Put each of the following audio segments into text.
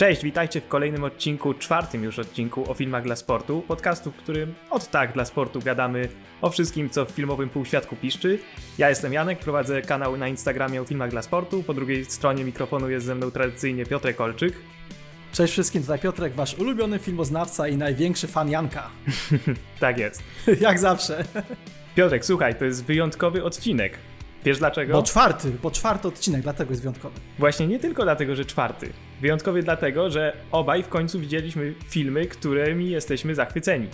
Cześć, witajcie w kolejnym odcinku, czwartym już odcinku o filmach dla sportu, podcastu, w którym od tak dla sportu gadamy o wszystkim, co w filmowym półświatku piszczy. Ja jestem Janek, prowadzę kanał na Instagramie o filmach dla sportu, po drugiej stronie mikrofonu jest ze mną tradycyjnie Piotrek Kolczyk. Cześć wszystkim, tutaj Piotrek, wasz ulubiony filmoznawca i największy fan Janka. tak jest. Jak zawsze. Piotrek, słuchaj, to jest wyjątkowy odcinek. Wiesz dlaczego? Bo czwarty, bo czwarty odcinek, dlatego jest wyjątkowy. Właśnie nie tylko dlatego, że czwarty. Wyjątkowy dlatego, że obaj w końcu widzieliśmy filmy, którymi jesteśmy zachwyceni.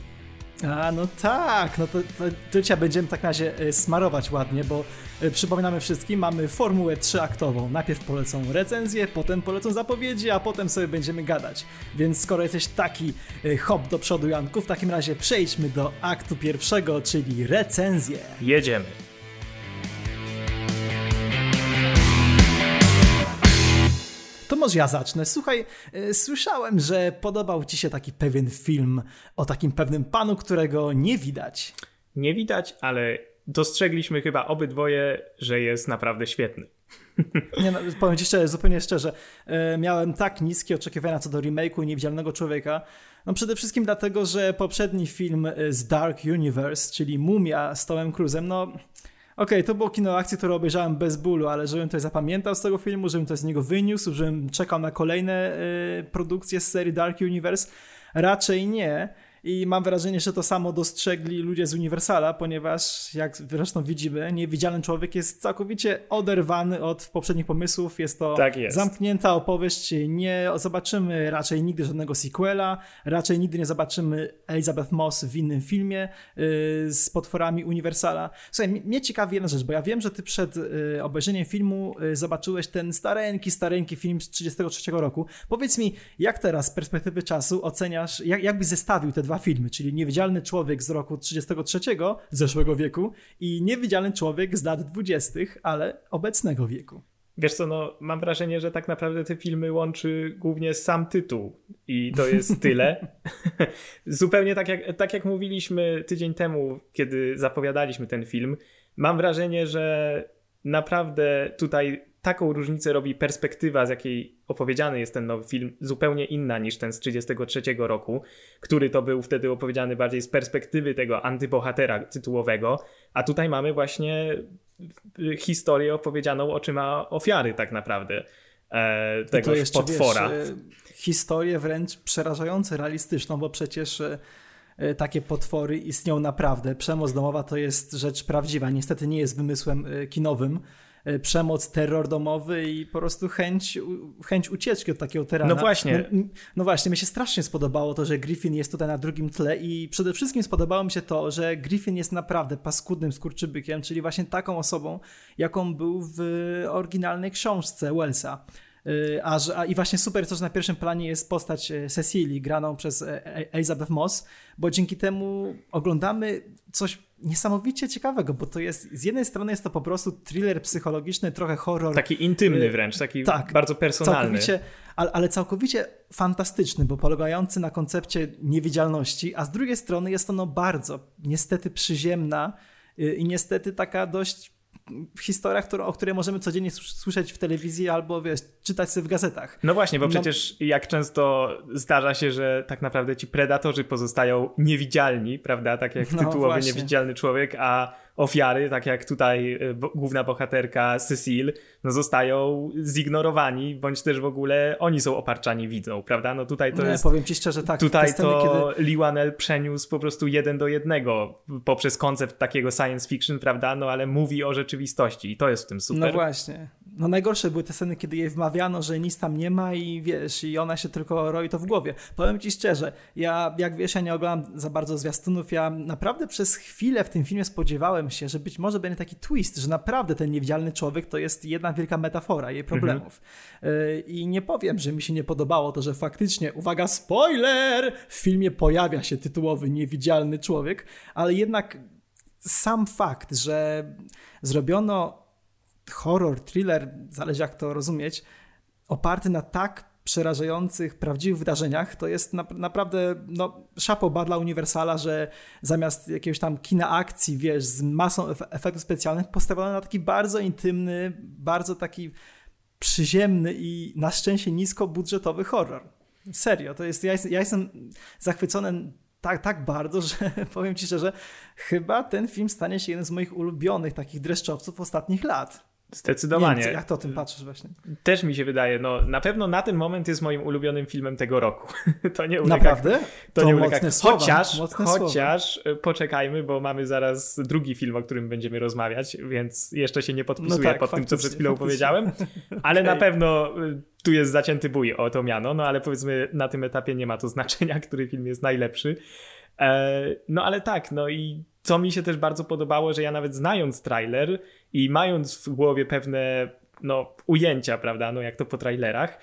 A, no tak, no to, to, to dzisiaj będziemy w takim razie e, smarować ładnie, bo e, przypominamy wszystkim, mamy formułę trzyaktową. Najpierw polecą recenzje, potem polecą zapowiedzi, a potem sobie będziemy gadać. Więc skoro jesteś taki e, hop do przodu, Janku, w takim razie przejdźmy do aktu pierwszego, czyli recenzję. Jedziemy. To może ja zacznę. Słuchaj, y, słyszałem, że podobał ci się taki pewien film o takim pewnym panu, którego nie widać. Nie widać, ale dostrzegliśmy chyba obydwoje, że jest naprawdę świetny. Nie, no, powiem ci szczerze, zupełnie szczerze, y, miałem tak niskie oczekiwania co do remake'u Niewidzialnego Człowieka, no przede wszystkim dlatego, że poprzedni film z Dark Universe, czyli Mumia z Tomem Cruzem, no Okej, okay, to było kino akcji, które obejrzałem bez bólu, ale żebym to zapamiętał z tego filmu, żebym to z niego wyniósł, żebym czekał na kolejne y, produkcje z serii Dark Universe, raczej nie. I mam wrażenie, że to samo dostrzegli ludzie z Universala, ponieważ jak zresztą widzimy, niewidzialny człowiek jest całkowicie oderwany od poprzednich pomysłów. Jest to tak jest. zamknięta opowieść. Nie zobaczymy raczej nigdy żadnego sequela, raczej nigdy nie zobaczymy Elizabeth Moss w innym filmie yy, z potworami Universala. Słuchaj, mnie ciekawi jedna rzecz, bo ja wiem, że ty przed yy, obejrzeniem filmu yy, zobaczyłeś ten stareńki, stareńki film z 33 roku. Powiedz mi, jak teraz z perspektywy czasu oceniasz, jak, jak byś zestawił te dwa dwa filmy, czyli Niewidzialny Człowiek z roku 33 zeszłego wieku i Niewidzialny Człowiek z lat 20., ale obecnego wieku. Wiesz co, no mam wrażenie, że tak naprawdę te filmy łączy głównie sam tytuł i to jest tyle. Zupełnie tak jak, tak jak mówiliśmy tydzień temu, kiedy zapowiadaliśmy ten film, mam wrażenie, że naprawdę tutaj taką różnicę robi perspektywa, z jakiej opowiedziany jest ten nowy film, zupełnie inna niż ten z 1933 roku, który to był wtedy opowiedziany bardziej z perspektywy tego antybohatera tytułowego, a tutaj mamy właśnie historię opowiedzianą oczyma ofiary tak naprawdę e, tego potwora. Wiesz, historię wręcz przerażająco realistyczną, bo przecież e, takie potwory istnieją naprawdę. Przemoc domowa to jest rzecz prawdziwa. Niestety nie jest wymysłem kinowym. E, przemoc, terror domowy i po prostu chęć, chęć ucieczki od takiego terenu. No właśnie. No, no, właśnie, mi się strasznie spodobało to, że Griffin jest tutaj na drugim tle i przede wszystkim spodobało mi się to, że Griffin jest naprawdę paskudnym skurczybykiem, czyli właśnie taką osobą, jaką był w oryginalnej książce Wellsa. E, a, a, I właśnie super to, że na pierwszym planie jest postać e, Cecilii, graną przez Elizabeth Moss, bo dzięki temu oglądamy coś niesamowicie ciekawego, bo to jest, z jednej strony jest to po prostu thriller psychologiczny, trochę horror. Taki intymny y, wręcz, taki tak, bardzo personalny. Całkowicie, ale, ale całkowicie fantastyczny, bo polegający na koncepcie niewidzialności, a z drugiej strony jest ono bardzo, niestety przyziemna y, i niestety taka dość historiach, o której możemy codziennie słyszeć w telewizji albo wiesz, czytać sobie w gazetach. No właśnie, bo no... przecież jak często zdarza się, że tak naprawdę ci predatorzy pozostają niewidzialni, prawda? Tak jak no tytułowy właśnie. niewidzialny człowiek, a ofiary, tak jak tutaj e, główna bohaterka Cecil, no zostają zignorowani, bądź też w ogóle oni są oparczani widzą, prawda? No tutaj to Nie, jest... powiem ci szczerze, tak. Tutaj sceny, to kiedy... Lee Wanell przeniósł po prostu jeden do jednego poprzez koncept takiego science fiction, prawda? No ale mówi o rzeczywistości i to jest w tym super. No właśnie. No najgorsze były te sceny, kiedy jej wmawiano, że nic tam nie ma i wiesz, i ona się tylko roi to w głowie. Powiem ci szczerze, ja jak wiesz, ja nie oglądam za bardzo zwiastunów, ja naprawdę przez chwilę w tym filmie spodziewałem się, że być może będzie taki twist, że naprawdę ten niewidzialny człowiek to jest jedna wielka metafora jej problemów. Mhm. I nie powiem, że mi się nie podobało to, że faktycznie, uwaga, spoiler! W filmie pojawia się tytułowy niewidzialny człowiek, ale jednak sam fakt, że zrobiono horror, thriller, zależy jak to rozumieć, oparty na tak przerażających, prawdziwych wydarzeniach, to jest na, naprawdę no, szapoba dla Uniwersala, że zamiast jakiegoś tam kina akcji, wiesz, z masą efektów specjalnych, postawiono na taki bardzo intymny, bardzo taki przyziemny i na szczęście niskobudżetowy horror. Serio, to jest, ja, jest, ja jestem zachwycony tak, tak bardzo, że powiem ci szczerze, chyba ten film stanie się jednym z moich ulubionych takich dreszczowców ostatnich lat. Zdecydowanie. Nie, jak to o tym patrzysz właśnie? Też mi się wydaje, no na pewno na ten moment jest moim ulubionym filmem tego roku. to nie ulega, Naprawdę? To, to nie ulega. Chociaż, chociaż słowa. E, poczekajmy, bo mamy zaraz drugi film, o którym będziemy rozmawiać, więc jeszcze się nie podpisuję no tak, pod tym, co przed chwilą faktycznie. powiedziałem, ale okay. na pewno e, tu jest zacięty bój o to miano, no ale powiedzmy na tym etapie nie ma to znaczenia, który film jest najlepszy. E, no ale tak, no i co mi się też bardzo podobało, że ja nawet znając trailer i mając w głowie pewne no, ujęcia, prawda, no jak to po trailerach,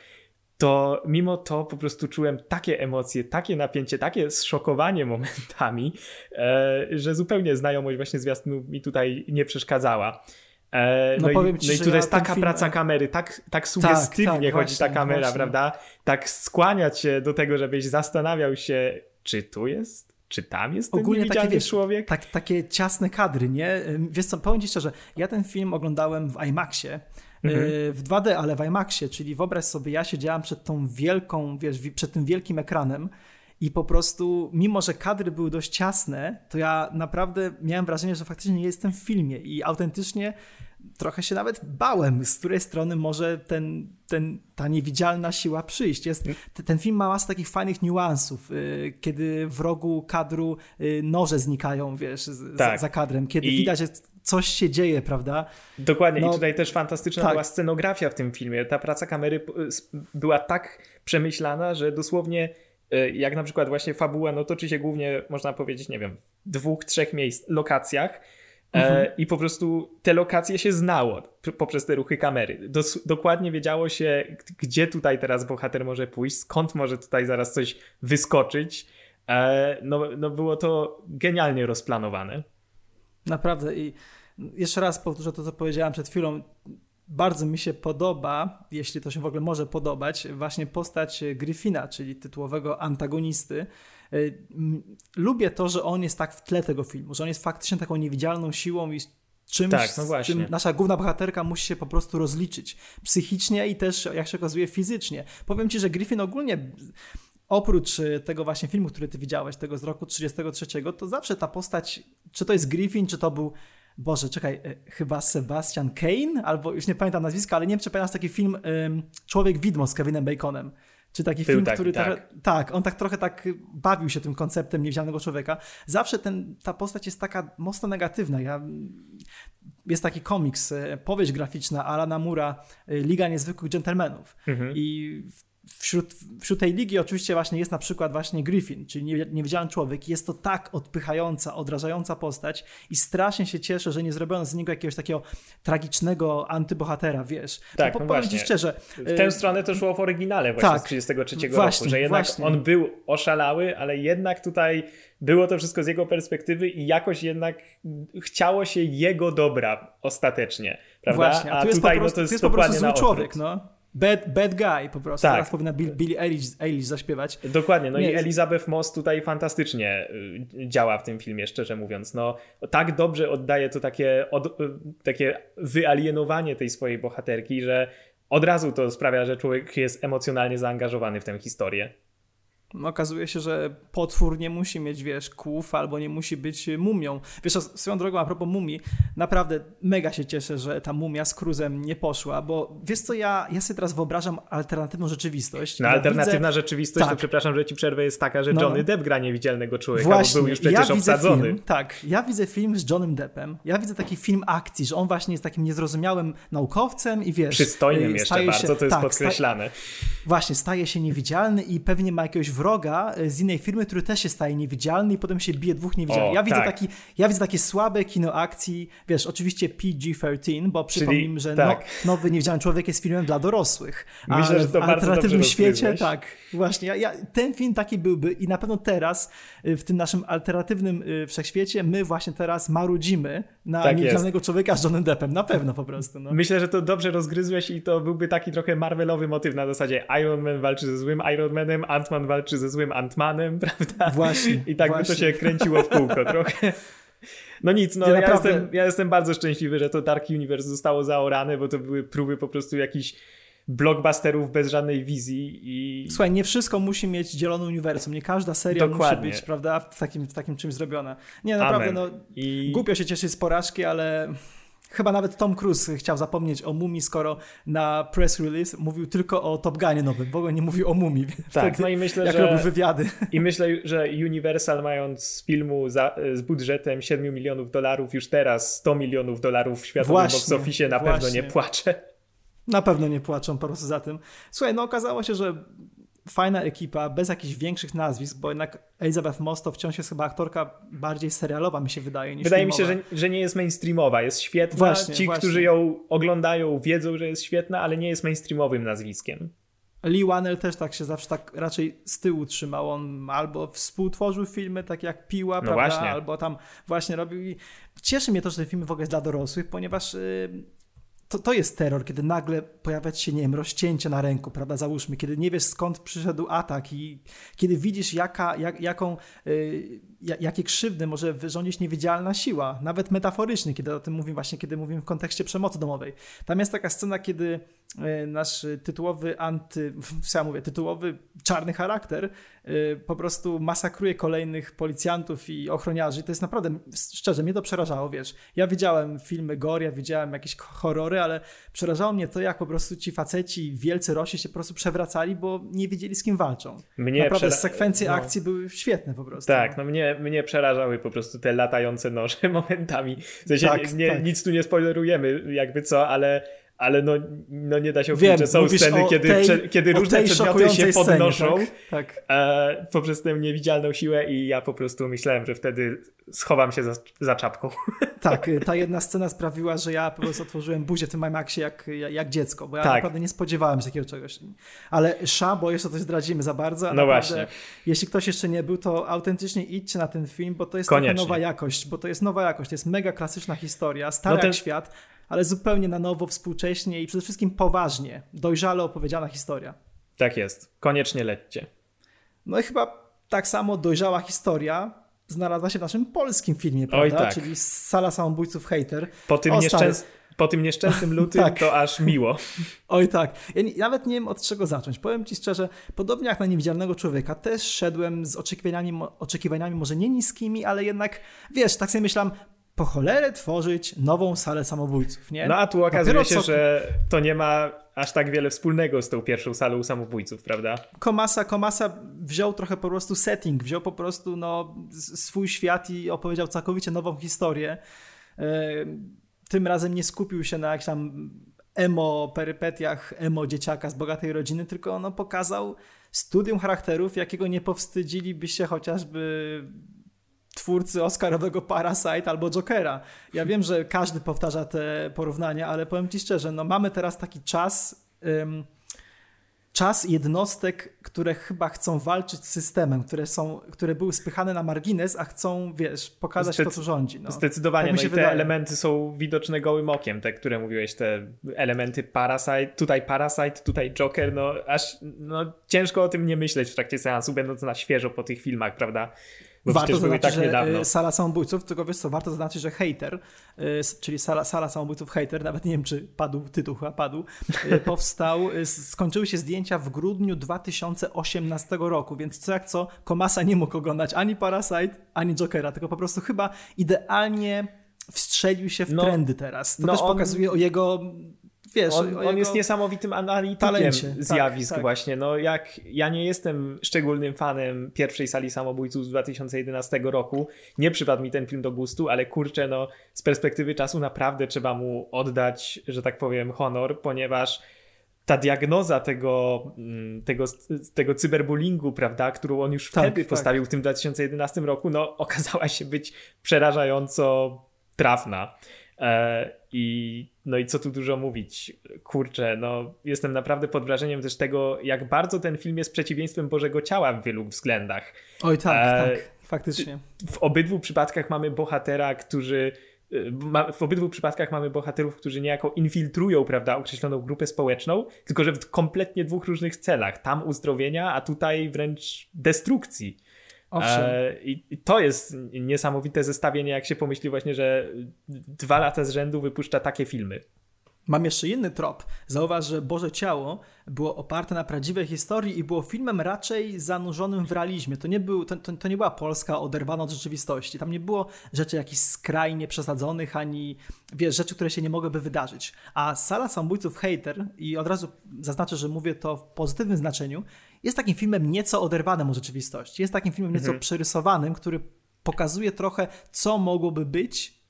to mimo to po prostu czułem takie emocje, takie napięcie, takie zszokowanie momentami, e, że zupełnie znajomość właśnie zwiastunu mi tutaj nie przeszkadzała. E, no, no, i, ci, no i tutaj jest taka film... praca kamery, tak, tak sugestywnie tak, tak, chodzi właśnie, ta kamera, właśnie. prawda? Tak skłaniać się do tego, żebyś zastanawiał się, czy tu jest czy tam jest ten Ogólnie takie, wiesz, człowiek? Tak, takie ciasne kadry, nie? Wiesz co, powiem ci szczerze, ja ten film oglądałem w IMAXie, mhm. w 2D, ale w IMAXie, czyli wyobraź sobie, ja siedziałam przed tą wielką, wiesz, przed tym wielkim ekranem i po prostu, mimo że kadry były dość ciasne, to ja naprawdę miałem wrażenie, że faktycznie nie jestem w filmie i autentycznie trochę się nawet bałem, z której strony może ten, ten, ta niewidzialna siła przyjść. Jest, ten film ma masę takich fajnych niuansów, y, kiedy w rogu kadru y, noże znikają, wiesz, tak. za, za, kadrem, kiedy I... widać, że coś się dzieje, prawda? Dokładnie no, i tutaj też fantastyczna tak. była scenografia w tym filmie. Ta praca kamery była tak przemyślana, że dosłownie y, jak na przykład właśnie fabuła, no toczy się głównie, można powiedzieć, nie wiem, dwóch, trzech miejsc, lokacjach, mhm. I po prostu te lokacje się znało poprzez te ruchy kamery. Dos dokładnie wiedziało się, gdzie tutaj teraz bohater może pójść, skąd może tutaj zaraz coś wyskoczyć. E, no, no było to genialnie rozplanowane. Naprawdę i jeszcze raz powtórzę to, co powiedziałem przed chwilą. Bardzo mi się podoba, jeśli to się w ogóle może podobać, właśnie postać Griffina, czyli tytułowego antagonisty, lubię to, że on jest tak w tle tego filmu, że on jest faktycznie taką niewidzialną siłą i czymś, tak, no czym nasza główna bohaterka musi się po prostu rozliczyć psychicznie i też, jak się okazuje, fizycznie. Powiem ci, że Griffin ogólnie oprócz y, tego właśnie filmu, który ty widziałeś, tego z roku 33, to zawsze ta postać, czy to jest Griffin, czy to był Boże, czekaj, y, chyba Sebastian Kane, albo już nie pamiętam nazwiska, ale nie wiem, czy pamiętasz taki film Człowiek Widmo z Kevinem Baconem. Czy taki Był film, taki, który. Tak. tak, on tak trochę tak bawił się tym konceptem niewidzialnego człowieka. Zawsze ten, ta postać jest taka mocno negatywna. Ja, jest taki komiks, e, powieść graficzna Alana Mura, e, Liga Niezwykłych Dżentelmenów. Mhm. I Wśród, wśród tej ligi oczywiście właśnie jest na przykład właśnie Griffin, czyli niewidzialny człowiek. Jest to tak odpychająca, odrażająca postać i strasznie się cieszę, że nie zrobiono z niego jakiegoś takiego tragicznego antybohatera, wiesz. Tak, no, no właśnie. szczerze. W tę y, stronę to szło w oryginale właśnie tak, z 33 właśnie, roku, że jednak właśnie. on był oszalały, ale jednak tutaj było to wszystko z jego perspektywy i jakoś jednak chciało się jego dobra ostatecznie, prawda? Właśnie, a, a tu jest tutaj po prostu, no to jest, to jest po prostu zły człowiek, no. Bad, bad guy po prostu. Tak. Teraz powinna Bill, Billie Eilish, Eilish zaśpiewać. Dokładnie. No Nie, i Elizabeth Moss tutaj fantastycznie y, działa w tym filmie, szczerze mówiąc. No, tak dobrze oddaje to takie, od, y, takie wyalienowanie tej swojej bohaterki, że od razu to sprawia, że człowiek jest emocjonalnie zaangażowany w tę historię okazuje się, że potwór nie musi mieć, wiesz, kłów albo nie musi być mumią. Wiesz, swoją drogą, a propos mumii, naprawdę mega się cieszę, że ta mumia z Cruzem nie poszła, bo wiesz co, ja, ja sobie teraz wyobrażam alternatywną rzeczywistość. No, ja alternatywna widzę... rzeczywistość, tak. to przepraszam, że ci przerwę, jest taka, że no. Johnny Depp gra niewidzialnego człowieka, Właśnie, bo był już przecież ja obsadzony. Film, tak, ja widzę film z Johnnym Deppem, ja widzę taki film akcji, że on właśnie jest takim niezrozumiałym naukowcem i wiesz... Przystojnym y, jeszcze bardzo, się, to jest tak, podkreślane. właśnie, staje się niewidzialny i pewnie ma jakiegoś wroga e, z innej firmy, który też się staje niewidzialny i potem się bije dwóch niewidzialnych. ja, widzę tak. taki, ja widzę takie słabe kino akcji, wiesz, oczywiście PG-13, bo przypomnijmy, że tak. no, Nowy Niewidzialny Człowiek jest filmem dla dorosłych. Myślę, że to w alternatywnym świecie, tak, właśnie. Ja, ja, ten film taki byłby i na pewno teraz e, w tym naszym alternatywnym e, wszechświecie my właśnie teraz marudzimy na tak Niewidzialnego jest. Człowieka z Johnem Deppem. Na pewno po prostu. No. Myślę, że to dobrze rozgryzłeś i to byłby taki trochę Marvelowy motyw na zasadzie Iron Man walczy ze złym Iron Manem, Ant-Man walczy ze złym Ant-Manem, prawda? Właśnie. I tak właśnie. by to się kręciło w kółko trochę. No nic, no ja, ja jestem, ja jestem bardzo szczęśliwy, że to Dark Universe zostało zaorane, bo to były próby po prostu jakichś blockbusterów bez żadnej wizji i... Słuchaj, nie wszystko musi mieć dzielone uniwersum, nie każda seria Dokładnie. musi być, prawda, w takim, w takim czymś zrobiona. Nie, naprawdę, Amen. no, I... głupio się cieszyć z porażki, ale Chyba nawet Tom Cruise chciał zapomnieć o Mumii, skoro na press release mówił tylko o Top Gunie nowym, w ogóle nie mówił o Mumii. Tak, no i myślę, jak że... robił wywiady. I myślę, że Universal mając filmu za, z budżetem 7 milionów dolarów już teraz 100 milionów dolarów w światowym właśnie, box office na właśnie. pewno nie płacze. Na pewno nie płaczą po prostu za tym. Słuchaj, no okazało się, że fajna ekipa, bez jakichś większych nazwisk, bo jednak Elizabeth Moss to wciąż jest chyba aktorka bardziej serialowa, mi się wydaje, niż Wydaje filmowa. mi się, że, że nie jest mainstreamowa, jest świetna. Właśnie, Ci, właśnie. którzy ją oglądają, wiedzą, że jest świetna, ale nie jest mainstreamowym nazwiskiem. Lee Wannell też tak się zawsze tak raczej z tyłu trzymał. On albo współtworzył filmy, tak jak Piła, no prawda? Właśnie. Albo tam właśnie robił. I cieszy mnie to, że te filmy w ogóle jest dla dorosłych, ponieważ yy, to, to jest terror, kiedy nagle pojawia się, nie wiem, rozcięcie na ręku, prawda, załóżmy, kiedy nie wiesz skąd przyszedł atak i kiedy widzisz jaka, jak, jaką, y, jakie krzywdy może wyrządzić niewidzialna siła, nawet metaforycznie, kiedy o tym mówimy właśnie, kiedy mówimy w kontekście przemocy domowej. Tam jest taka scena, kiedy nasz tytułowy anty, ja mówię, tytułowy czarny charakter y, po prostu masakruje kolejnych policjantów i ochroniarzy. To jest naprawdę, szczerze, mnie to przerażało, wiesz. Ja widziałem filmy gore, ja widziałem jakieś horrory, ale przerażało mnie to, jak po prostu ci faceci, wielcy Rosi się po prostu przewracali, bo nie wiedzieli z kim walczą. Mnie Naprawdę przera... sekwencje no. akcji były świetne po prostu. Tak, no mnie, mnie przerażały po prostu te latające noże momentami. W sensie tak, nie, tak. nic tu nie spoilerujemy jakby co, ale ale no, no nie da się ukryć, że są sceny, kiedy, tej, prze, kiedy różne przedmioty się podnoszą scenie, tak? tak. E, poprzez tę niewidzialną siłę i ja po prostu myślałem, że wtedy schowam się za, za czapką. Tak, ta jedna scena sprawiła, że ja po prostu otworzyłem buzię w tym IMAXie jak, jak dziecko, bo ja tak. naprawdę nie spodziewałem się takiego czegoś. Ale Sza, bo jeszcze coś zdradzimy za bardzo, no właśnie. jeśli ktoś jeszcze nie był, to autentycznie idźcie na ten film, bo to jest nowa jakość, bo to jest nowa jakość, to jest mega klasyczna historia, stara no ten... świat, ale zupełnie na nowo, współcześnie i przede wszystkim poważnie, dojrzale opowiedziana historia. Tak jest. Koniecznie lećcie. No i chyba tak samo dojrzała historia znalazła się w naszym polskim filmie, prawda? Oj, tak. Czyli Sala Samobójców Hater. Po tym, nieszczęs... po tym nieszczęsnym lutym tak. to aż miło. Oj tak. Ja nawet nie wiem od czego zacząć. Powiem ci szczerze, podobnie jak na Niewidzialnego Człowieka, też szedłem z oczekiwaniami, oczekiwaniami może nie niskimi, ale jednak, wiesz, tak sobie myślałem, po cholerę tworzyć nową salę samobójców, nie? No a tu okazuje się, co... że to nie ma aż tak wiele wspólnego z tą pierwszą salą samobójców, prawda? Komasa, Komasa wziął trochę po prostu setting, wziął po prostu no, swój świat i opowiedział całkowicie nową historię. E, tym razem nie skupił się na jakichś tam emo perypetiach, emo dzieciaka z bogatej rodziny, tylko no, pokazał studium charakterów, jakiego nie powstydziliby się chociażby twórcy Oscarowego Parasite albo Jokera. Ja wiem, że każdy powtarza te porównania, ale powiem ci szczerze, no mamy teraz taki czas, um, czas jednostek, które chyba chcą walczyć z systemem, które, są, które były spychane na margines, a chcą, wiesz, pokazać to, co rządzi. No. Zdecydowanie, tak no i wydaje. te elementy są widoczne gołym okiem, te, które mówiłeś, te elementy Parasite, tutaj Parasite, tutaj Joker, no aż no, ciężko o tym nie myśleć w trakcie seansu, będąc na świeżo po tych filmach, prawda? Bo warto zaznaczyć, tak że niedawno. sala samobójców, tylko wiesz co, warto zaznaczyć, że hater, y, czyli sala, sala samobójców hater, nawet nie wiem czy padł tytuł, chyba padł, y, powstał, y, skończyły się zdjęcia w grudniu 2018 roku, więc co jak co, Komasa nie mógł oglądać ani Parasite, ani Jokera, tylko po prostu chyba idealnie wstrzelił się w no, trendy teraz. To no też on... pokazuje o jego wiesz, on, on jest niesamowitym analitykiem zjawisk tak, tak. właśnie. No jak ja nie jestem szczególnym fanem pierwszej sali samobójców z 2011 roku, nie przypadł mi ten film do gustu, ale kurczę, no z perspektywy czasu naprawdę trzeba mu oddać, że tak powiem, honor, ponieważ ta diagnoza tego, mm, tego, tego cyberbullyingu, prawda, którą on już tak, wtedy tak. postawił w tym 2011 roku, no okazała się być przerażająco trafna. E, I no i co tu dużo mówić, kurczę, no jestem naprawdę pod wrażeniem też tego, jak bardzo ten film jest przeciwieństwem Bożego Ciała w wielu względach. Oj tak, e, tak, faktycznie. W obydwu przypadkach mamy bohatera, którzy e, w obydwu przypadkach mamy bohaterów, którzy niejako infiltrują, prawda, określoną grupę społeczną, tylko że w kompletnie dwóch różnych celach. Tam uzdrowienia, a tutaj wręcz destrukcji. E, I to jest niesamowite zestawienie, jak się pomyśli właśnie, że dwa lata z rzędu wypuszcza takie filmy. Mam jeszcze inny trop. Zauważ, że Boże Ciało było oparte na prawdziwej historii i było filmem raczej zanurzonym w realizmie. To nie, był, to, to, to nie była Polska oderwana od rzeczywistości. Tam nie było rzeczy jakichś skrajnie przesadzonych, ani wiesz, rzeczy, które się nie mogłyby wydarzyć. A Sala Samobójców Hater, i od razu zaznaczę, że mówię to w pozytywnym znaczeniu, jest takim filmem nieco oderwanym od rzeczywistości. Jest takim filmem nieco mhm. przerysowanym, który pokazuje trochę, co mogłoby być,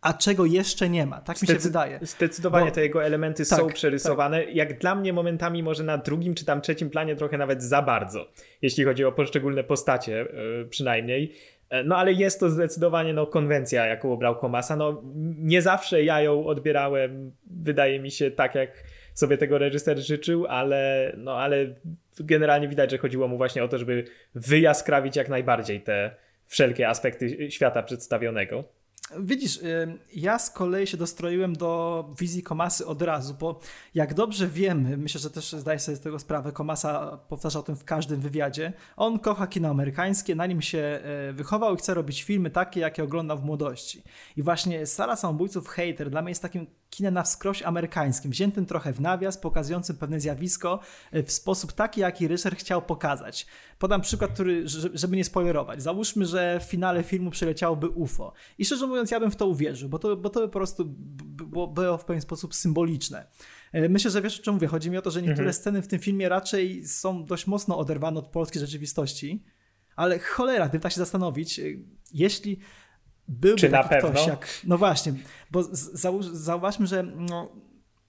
a czego jeszcze nie ma. Tak mi się wydaje. Zdecydowanie Bo, te jego elementy tak, są przerysowane. Tak. Jak dla mnie momentami może na drugim czy tam trzecim planie trochę nawet za bardzo, jeśli chodzi o poszczególne postacie yy, przynajmniej. E, no ale jest to zdecydowanie no, konwencja, jaką obrał Komasa. No, nie zawsze ja ją odbierałem, wydaje mi się, tak jak sobie tego reżyser życzył, ale, no, ale generalnie widać, że chodziło mu właśnie o to, żeby wyjaskrawić jak najbardziej te wszelkie aspekty świata przedstawionego. Widzisz, ja z kolei się dostroiłem do wizji Komasy od razu, bo jak dobrze wiemy, myślę, że też zdaję sobie z tego sprawę, Komasa powtarza o tym w każdym wywiadzie, on kocha kino amerykańskie, na nim się e, wychował i chce robić filmy takie, jakie oglądał w młodości. I właśnie Sala Samobójców Hater dla mnie jest takim kinem na wskroś amerykańskim, wziętym trochę w nawias, pokazującym pewne zjawisko e, w sposób taki, jaki Ryszard chciał pokazać. Podam przykład, który, żeby nie spoilerować. Załóżmy, że w finale filmu przyleciałoby UFO. I szczerze mówiąc, ja bym w to uwierzył, bo to, bo to by po prostu było, było w pewien sposób symboliczne. E, myślę, że wiesz o czym mówię. Chodzi mi o to, że niektóre mhm. sceny w tym filmie raczej są dość mocno oderwane od polskiej rzeczywistości, ale cholera, gdyby tak się zastanowić, e, jeśli byłby Czy taki na ktoś jak... No właśnie, bo zauważmy, że no,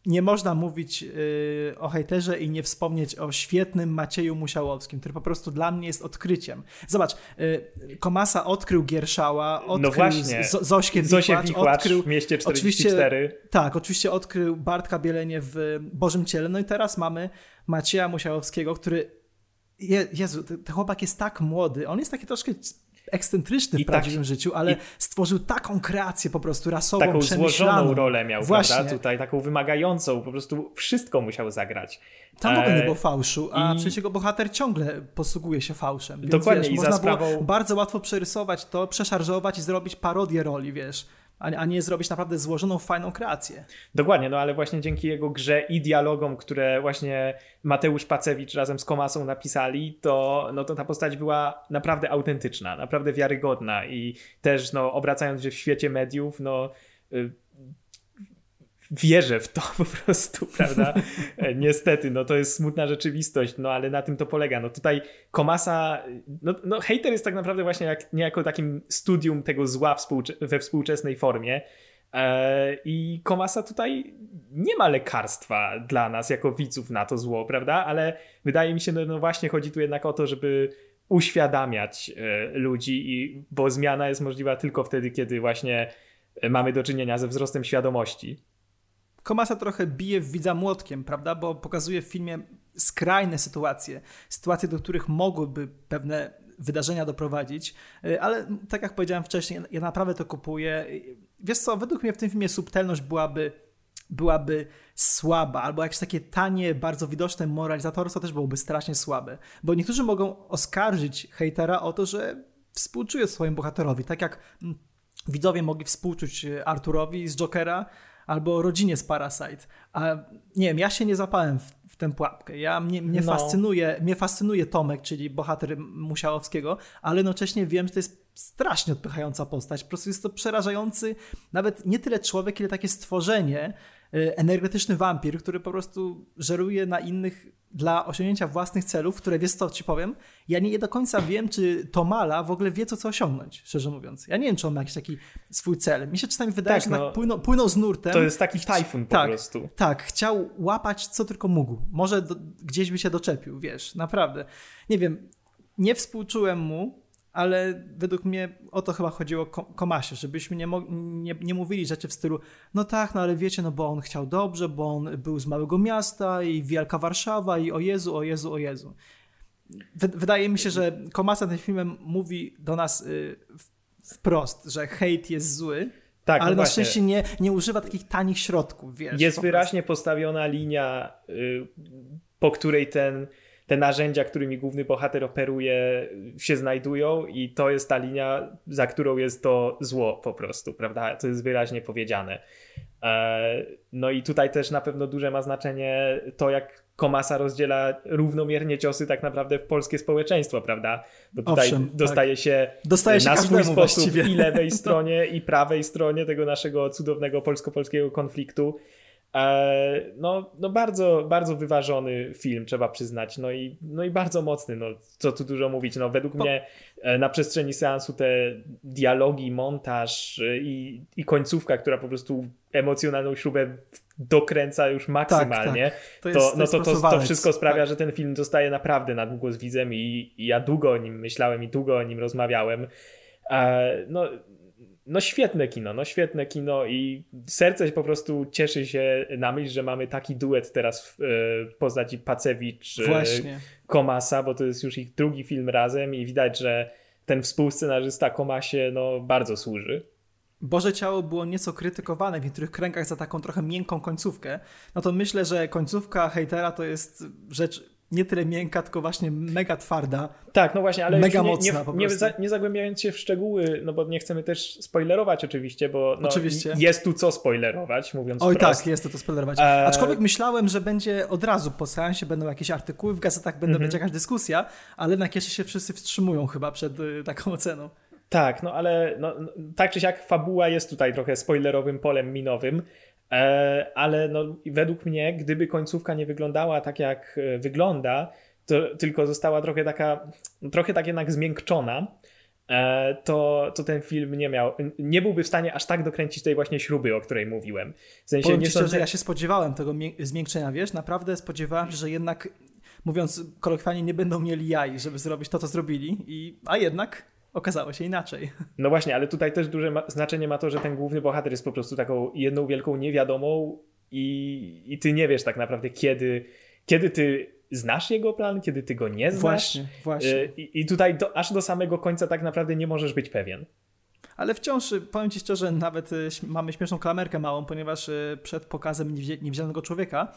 nie można mówić yy, o hejterze i nie wspomnieć o świetnym Macieju Musiałowskim, który po prostu dla mnie jest odkryciem. Zobacz, yy, Komasa odkrył Gierszała, no odkrył no właśnie. Z Zośkę Wichłacz, Wichłacz odkrył, w mieście 44. Oczywiście, tak, oczywiście odkrył Bartka Bielenie w Bożym Ciele, no i teraz mamy Macieja Musiałowskiego, który je, Jezu, ten chłopak jest tak młody, on jest taki troszkę ekscentryczny w tak prawdziwym tak, życiu, ale i, stworzył taką kreację po prostu rasową, Taką złożoną rolę miał, Właśnie. prawda? Tutaj taką wymagającą, po prostu wszystko musiał zagrać. Tam w ogóle nie e, było fałszu, a I... przecież jego bohater ciągle posługuje się fałszem. Więc, Dokładnie, wiesz, i można za sprawą... bardzo łatwo przerysować to, przeszarżować i zrobić parodię roli, wiesz a nie zrobić naprawdę złożoną, fajną kreację. Dokładnie, no ale właśnie dzięki jego grze i dialogom, które właśnie Mateusz Pacewicz razem z Komasą napisali, to, no to ta postać była naprawdę autentyczna, naprawdę wiarygodna i też no, obracając się w świecie mediów, no y, wierzę w to po prostu, prawda? E, niestety, no to jest smutna rzeczywistość, no ale na tym to polega. No tutaj Komasa, no, no hater jest tak naprawdę właśnie jak, niejako takim studium tego zła współcze we współczesnej formie. E, I Komasa tutaj nie ma lekarstwa dla nas jako widzów na to zło, prawda? Ale wydaje mi się, no, no właśnie chodzi tu jednak o to, żeby uświadamiać e, ludzi, i, bo zmiana jest możliwa tylko wtedy, kiedy właśnie mamy do czynienia ze wzrostem świadomości. Komasa trochę bije w widza młotkiem, prawda? Bo pokazuje w filmie skrajne sytuacje, sytuacje, do których mogłyby pewne wydarzenia doprowadzić, y, ale tak jak powiedziałem wcześniej, ja naprawdę to kupuję. Wiesz co, według mnie w tym filmie subtelność byłaby byłaby słaba, albo jakieś takie tanie, bardzo widoczne moralizatorstwo też byłoby strasznie słabe. Bo niektórzy mogą oskarżyć hejtera o to, że współczuje swojemu bohaterowi, tak jak mm, widzowie mogli współczuć Arturowi z Jokera, albo rodzinie z Parasite. A nie wiem, ja się nie zapałem w, w tę pułapkę. Ja, mnie, mnie, no. fascynuje, mnie fascynuje Tomek, czyli bohater Musiałowskiego, ale jednocześnie wiem, że to jest strasznie odpychająca postać. Po prostu jest to przerażający, nawet nie tyle człowiek, ile takie stworzenie, y, energetyczny wampir, który po prostu żeruje na innych dla osiągnięcia własnych celów, które wiesz co ci powiem, ja nie do końca wiem, czy Tomala w ogóle wie, co chce osiągnąć, szczerze mówiąc. Ja nie wiem, czy on ma jakiś taki swój cel. Mi się czasami wydaje, tak, że no, tak płynął, płynął z nurtem. To jest taki tajfun po tak, prostu. Tak, chciał łapać co tylko mógł. Może do, gdzieś by się doczepił, wiesz, naprawdę. Nie wiem, nie współczułem mu, ale według mnie o to chyba chodziło Komasie, żebyśmy nie, nie, nie, mówili rzeczy w stylu no tak, no ale wiecie, no bo on chciał dobrze, bo on był z małego miasta i Wielka Warszawa i o Jezu, o Jezu, o Jezu. wydaje mi się, że Komasa tym filmem mówi do nas y, wprost, że hejt jest zły, tak, ale no na szczęście nie, nie używa takich tanich środków, wiesz. Jest wyraźnie postawiona linia, y, po której ten te narzędzia, którymi główny bohater operuje, się znajdują, i to jest ta linia, za którą jest to zło po prostu, prawda? To jest wyraźnie powiedziane. No i tutaj też na pewno duże ma znaczenie to, jak Komasa rozdziela równomiernie ciosy tak naprawdę w polskie społeczeństwo, prawda? Bo tutaj Owszem, tak. dostaje tak. się dostaje się na swój sposób właściwie. i lewej stronie, i prawej stronie tego naszego cudownego polsko-polskiego konfliktu. E, no, no bardzo, bardzo wyważony film, trzeba przyznać. No i, no i bardzo mocny, no co tu dużo mówić. No według po... mnie e, na przestrzeni seansu te dialogi, montaż e, i, i końcówka, która po prostu emocjonalną śrubę dokręca już maksymalnie, tak, tak. To, jest, to, no to, to, to, wszystko sprawia, tak. że ten film zostaje naprawdę na długo z widzem i, i ja długo o nim myślałem i długo o nim rozmawiałem. No, no świetne kino, no świetne kino i serce po prostu cieszy się na myśl, że mamy taki duet teraz w, w postaci Pacewicz Właśnie. Komasa, bo to jest już ich drugi film razem i widać, że ten współscenarzysta Komasie no bardzo służy. Boże Ciało było nieco krytykowane w niektórych kręgach za taką trochę miękką końcówkę, no to myślę, że końcówka hejtera to jest rzecz nie tyle miękka, tylko właśnie mega twarda. Tak, no właśnie, ale mega nie, mocna nie, nie, za, nie, zagłębiając się w szczegóły, no bo nie chcemy też spoilerować oczywiście, bo no, oczywiście. jest tu co spoilerować, mówiąc Oj wprost. tak, jest tu co spoilerować. E... Aczkolwiek myślałem, że będzie od razu po seansie będą jakieś artykuły w gazetach, będą, mhm. będzie jakaś dyskusja, ale na jeszcze się wszyscy wstrzymują chyba przed y, taką oceną. Tak, no ale no, tak czy siak fabuła jest tutaj trochę spoilerowym polem minowym. E, ale no, według mnie, gdyby końcówka nie wyglądała tak, jak e, wygląda, to tylko została trochę taka, trochę tak jednak zmiękczona, e, to, to ten film nie miał, nie byłby w stanie aż tak dokręcić tej właśnie śruby, o której mówiłem. W sensie Powiem nie szczerze, że ja się spodziewałem tego zmiękczenia, wiesz, naprawdę spodziewałem się, że jednak, mówiąc kolokwialnie, nie będą mieli jaj, żeby zrobić to, co zrobili, i, a jednak okazało się inaczej. No właśnie, ale tutaj też duże ma znaczenie ma to, że ten główny bohater jest po prostu taką jedną wielką niewiadomą i, i ty nie wiesz tak naprawdę kiedy, kiedy ty znasz jego plan, kiedy ty go nie znasz. Właśnie, właśnie. Y, I, i tutaj do, aż do samego końca tak naprawdę nie możesz być pewien. Ale wciąż, y, powiem Ci szczerze, nawet y, mamy śmieszną klamerkę małą, ponieważ przed pokazem Niewidzialnego Człowieka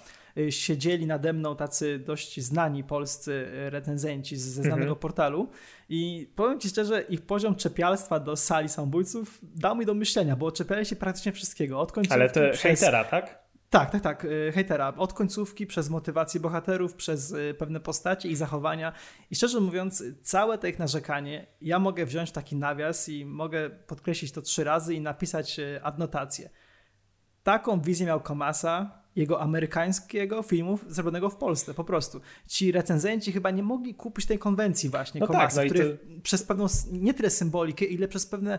siedzieli nade mną tacy dość znani polscy recenzenci ze znanego mhm. portalu i powiem Ci szczerze, ich poziom czepialstwa do sali samobójców dał mi do myślenia, bo czepiali się praktycznie wszystkiego, od końcówki Ale to przez... hejtera, tak? Tak, tak, tak, hejtera. Od końcówki, przez motywację bohaterów, przez pewne postacie i zachowania. I szczerze mówiąc, całe to ich narzekanie, ja mogę wziąć taki nawias i mogę podkreślić to trzy razy i napisać adnotację. Taką wizję miał Komasa, jego amerykańskiego filmów zrobionego w Polsce, po prostu. Ci recenzenci chyba nie mogli kupić tej konwencji właśnie no Komaxa, tak, no który to... przez pewną, nie tyle symbolikę, ile przez pewne,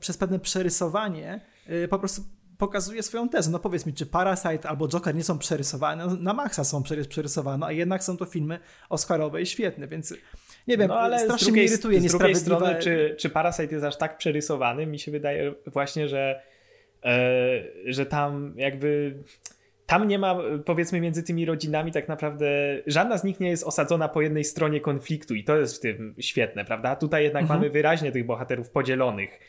przez pewne przerysowanie y, po prostu pokazuje swoją tezę. No powiedz mi, czy Parasite albo Joker nie są przerysowane? No, na maksa są przerysowane, a jednak są to filmy oscarowe i świetne, więc nie wiem, no, ale strasznie drugiej, mnie irytuje z drugiej strony, czy, czy Parasite jest aż tak przerysowany? Mi się wydaje właśnie, że E, że tam jakby tam nie ma, powiedzmy, między tymi rodzinami tak naprawdę żadna z nich nie jest osadzona po jednej stronie konfliktu i to jest w tym świetne, prawda? Tutaj jednak mhm. mamy wyraźnie tych bohaterów podzielonych.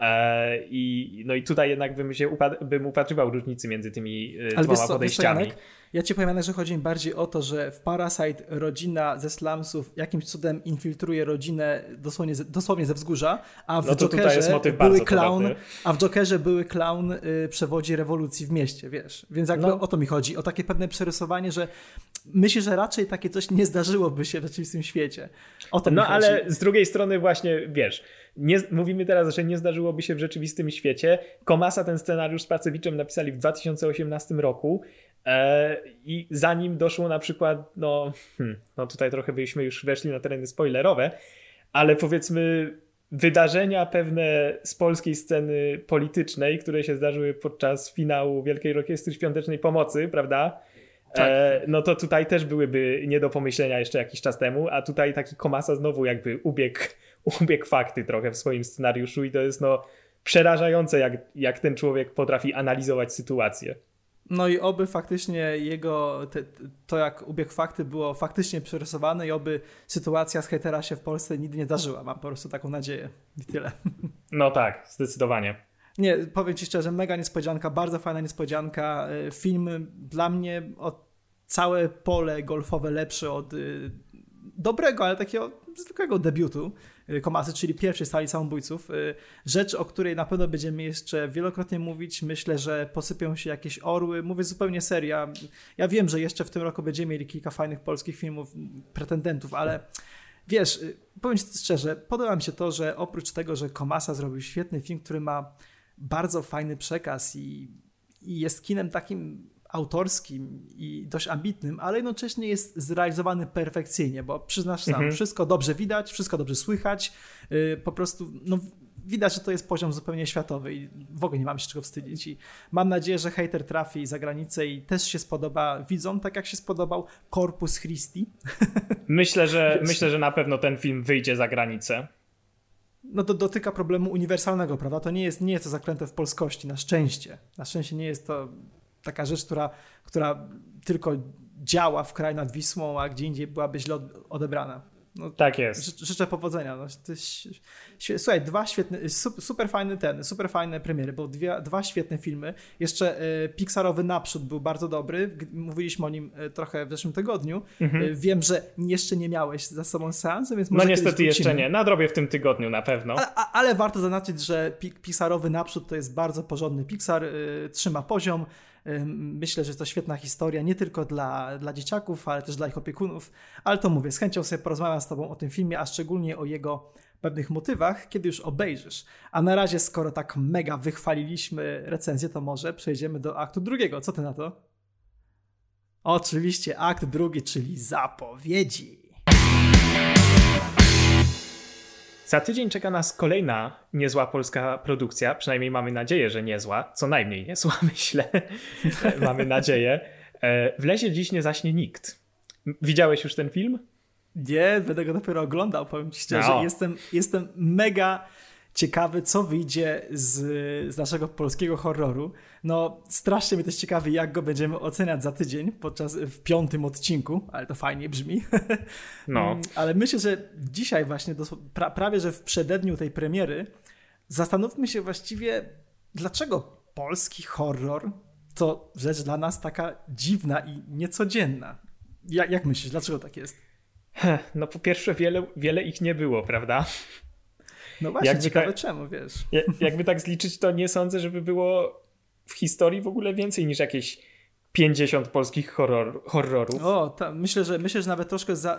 E, I, no i tutaj jednak bym się bym upatrywał różnicy między tymi e, Ale dwoma co, podejściami. Janek, ja ci powiem, Janek, że chodzi mi bardziej o to, że w Parasite rodzina ze slumsów jakimś cudem infiltruje rodzinę dosłownie, dosłownie ze wzgórza, a w no Jokerze były clown, a w Jokerze były clown y, przewodzi rewolucji w mieście, wiesz. Więc jakby no. o to mi chodzi, o takie pewne przerysowanie, że myślę, że raczej takie coś nie zdarzyłoby się w rzeczywistym świecie. O to no ale z drugiej strony właśnie, wiesz, nie, mówimy teraz, że nie zdarzyłoby się w rzeczywistym świecie. Komasa ten scenariusz z Pracowiczem napisali w 2018 roku e, i zanim doszło na przykład, no, hmm, no tutaj trochę byśmy już weszli na tereny spoilerowe, ale powiedzmy wydarzenia pewne z polskiej sceny politycznej, które się zdarzyły podczas finału Wielkiej Orkiestry Świątecznej Pomocy, prawda? Tak. E, no to tutaj też byłyby nie do pomyślenia jeszcze jakiś czas temu, a tutaj taki Komasa znowu jakby ubiegł, ubiegł fakty trochę w swoim scenariuszu i to jest no przerażające, jak, jak ten człowiek potrafi analizować sytuację. No i oby faktycznie jego, te, to jak ubiegł fakty było faktycznie przerysowane i oby sytuacja z hejtera się w Polsce nigdy nie zdarzyła. Mam po prostu taką nadzieję i tyle. No tak, zdecydowanie. Nie, powiem Ci szczerze, mega niespodzianka, bardzo fajna niespodzianka. Y, film dla mnie o całe pole golfowe lepszy od y, dobrego, ale takiego zwykłego debiutu Komasy, czyli pierwszej sali samobójców. Rzecz, o której na pewno będziemy jeszcze wielokrotnie mówić. Myślę, że posypią się jakieś orły. Mówię zupełnie serio. Ja wiem, że jeszcze w tym roku będziemy mieli kilka fajnych polskich filmów, pretendentów, ale wiesz, powiem ci szczerze, podoba mi się to, że oprócz tego, że Komasa zrobił świetny film, który ma bardzo fajny przekaz i, i jest kinem takim autorskim i dość ambitnym, ale jednocześnie jest zrealizowany perfekcyjnie, bo przyznasz sam, mhm. wszystko dobrze widać, wszystko dobrze słychać, yy, po prostu no, widać, że to jest poziom zupełnie światowy i w ogóle nie mam się czego wstydzić. I mam nadzieję, że hater trafi za granicę i też się spodoba widzom, tak jak się spodobał Corpus Christi. Myślę, że, myślę, że na pewno ten film wyjdzie za granicę. No to dotyka problemu uniwersalnego, prawda? To nie jest, nie jest to zaklęte w polskości, na szczęście. Na szczęście nie jest to taka rzecz, która, która tylko działa w kraju nad Wisłą, a gdzie indziej byłaby źle odebrana. No, tak jest. życzę powodzenia. No, słuchaj, dwa świetne, super fajny ten, super fajne premiery, bo dwie, dwa świetne filmy. Jeszcze y, Pixarowy Naprzód był bardzo dobry. Mówiliśmy o nim y, trochę w zeszłym tygodniu. Mhm. Y, wiem, że jeszcze nie miałeś za sobą seansu, więc może No niestety jeszcze nie. Nadrobię w tym tygodniu na pewno. Ale, ale warto zaznaczyć, że Pixarowy Naprzód to jest bardzo porządny Pixar. trzyma poziom. Myślę, że to świetna historia nie tylko dla, dla dzieciaków, ale też dla ich opiekunów. Ale to mówię, z chęcią sobie porozmawiam z Tobą o tym filmie, a szczególnie o jego pewnych motywach, kiedy już obejrzysz. A na razie, skoro tak mega wychwaliliśmy recenzję, to może przejdziemy do aktu drugiego. Co Ty na to? Oczywiście akt drugi, czyli zapowiedzi. Za tydzień czeka nas kolejna niezła polska produkcja, przynajmniej mamy nadzieję, że niezła, co najmniej niezła, myślę. mamy nadzieję. E, w lesie dziś nie zaśnie nikt. Widziałeś już ten film? Nie, będę go dopiero oglądał, powiem ci szczerze. No. Jestem, jestem mega ciekawy, co wyjdzie z, z naszego polskiego horroru. No, strasznie mnie też ciekawy, jak go będziemy oceniać za tydzień podczas w piątym odcinku, ale to fajnie brzmi. No. Mm, ale myślę, że dzisiaj właśnie, pra, prawie że w przededniu tej premiery, zastanówmy się właściwie, dlaczego polski horror to rzecz dla nas taka dziwna i niecodzienna. Jak, jak myślisz, dlaczego tak jest? No po pierwsze, wiele, wiele ich nie było, prawda? No właśnie, jakby ciekawe tak, czemu, wiesz. Jakby tak zliczyć, to nie sądzę, żeby było w historii w ogóle więcej niż jakieś 50 polskich horror, horrorów. O, ta, myślę, że myślę, że nawet troszkę za,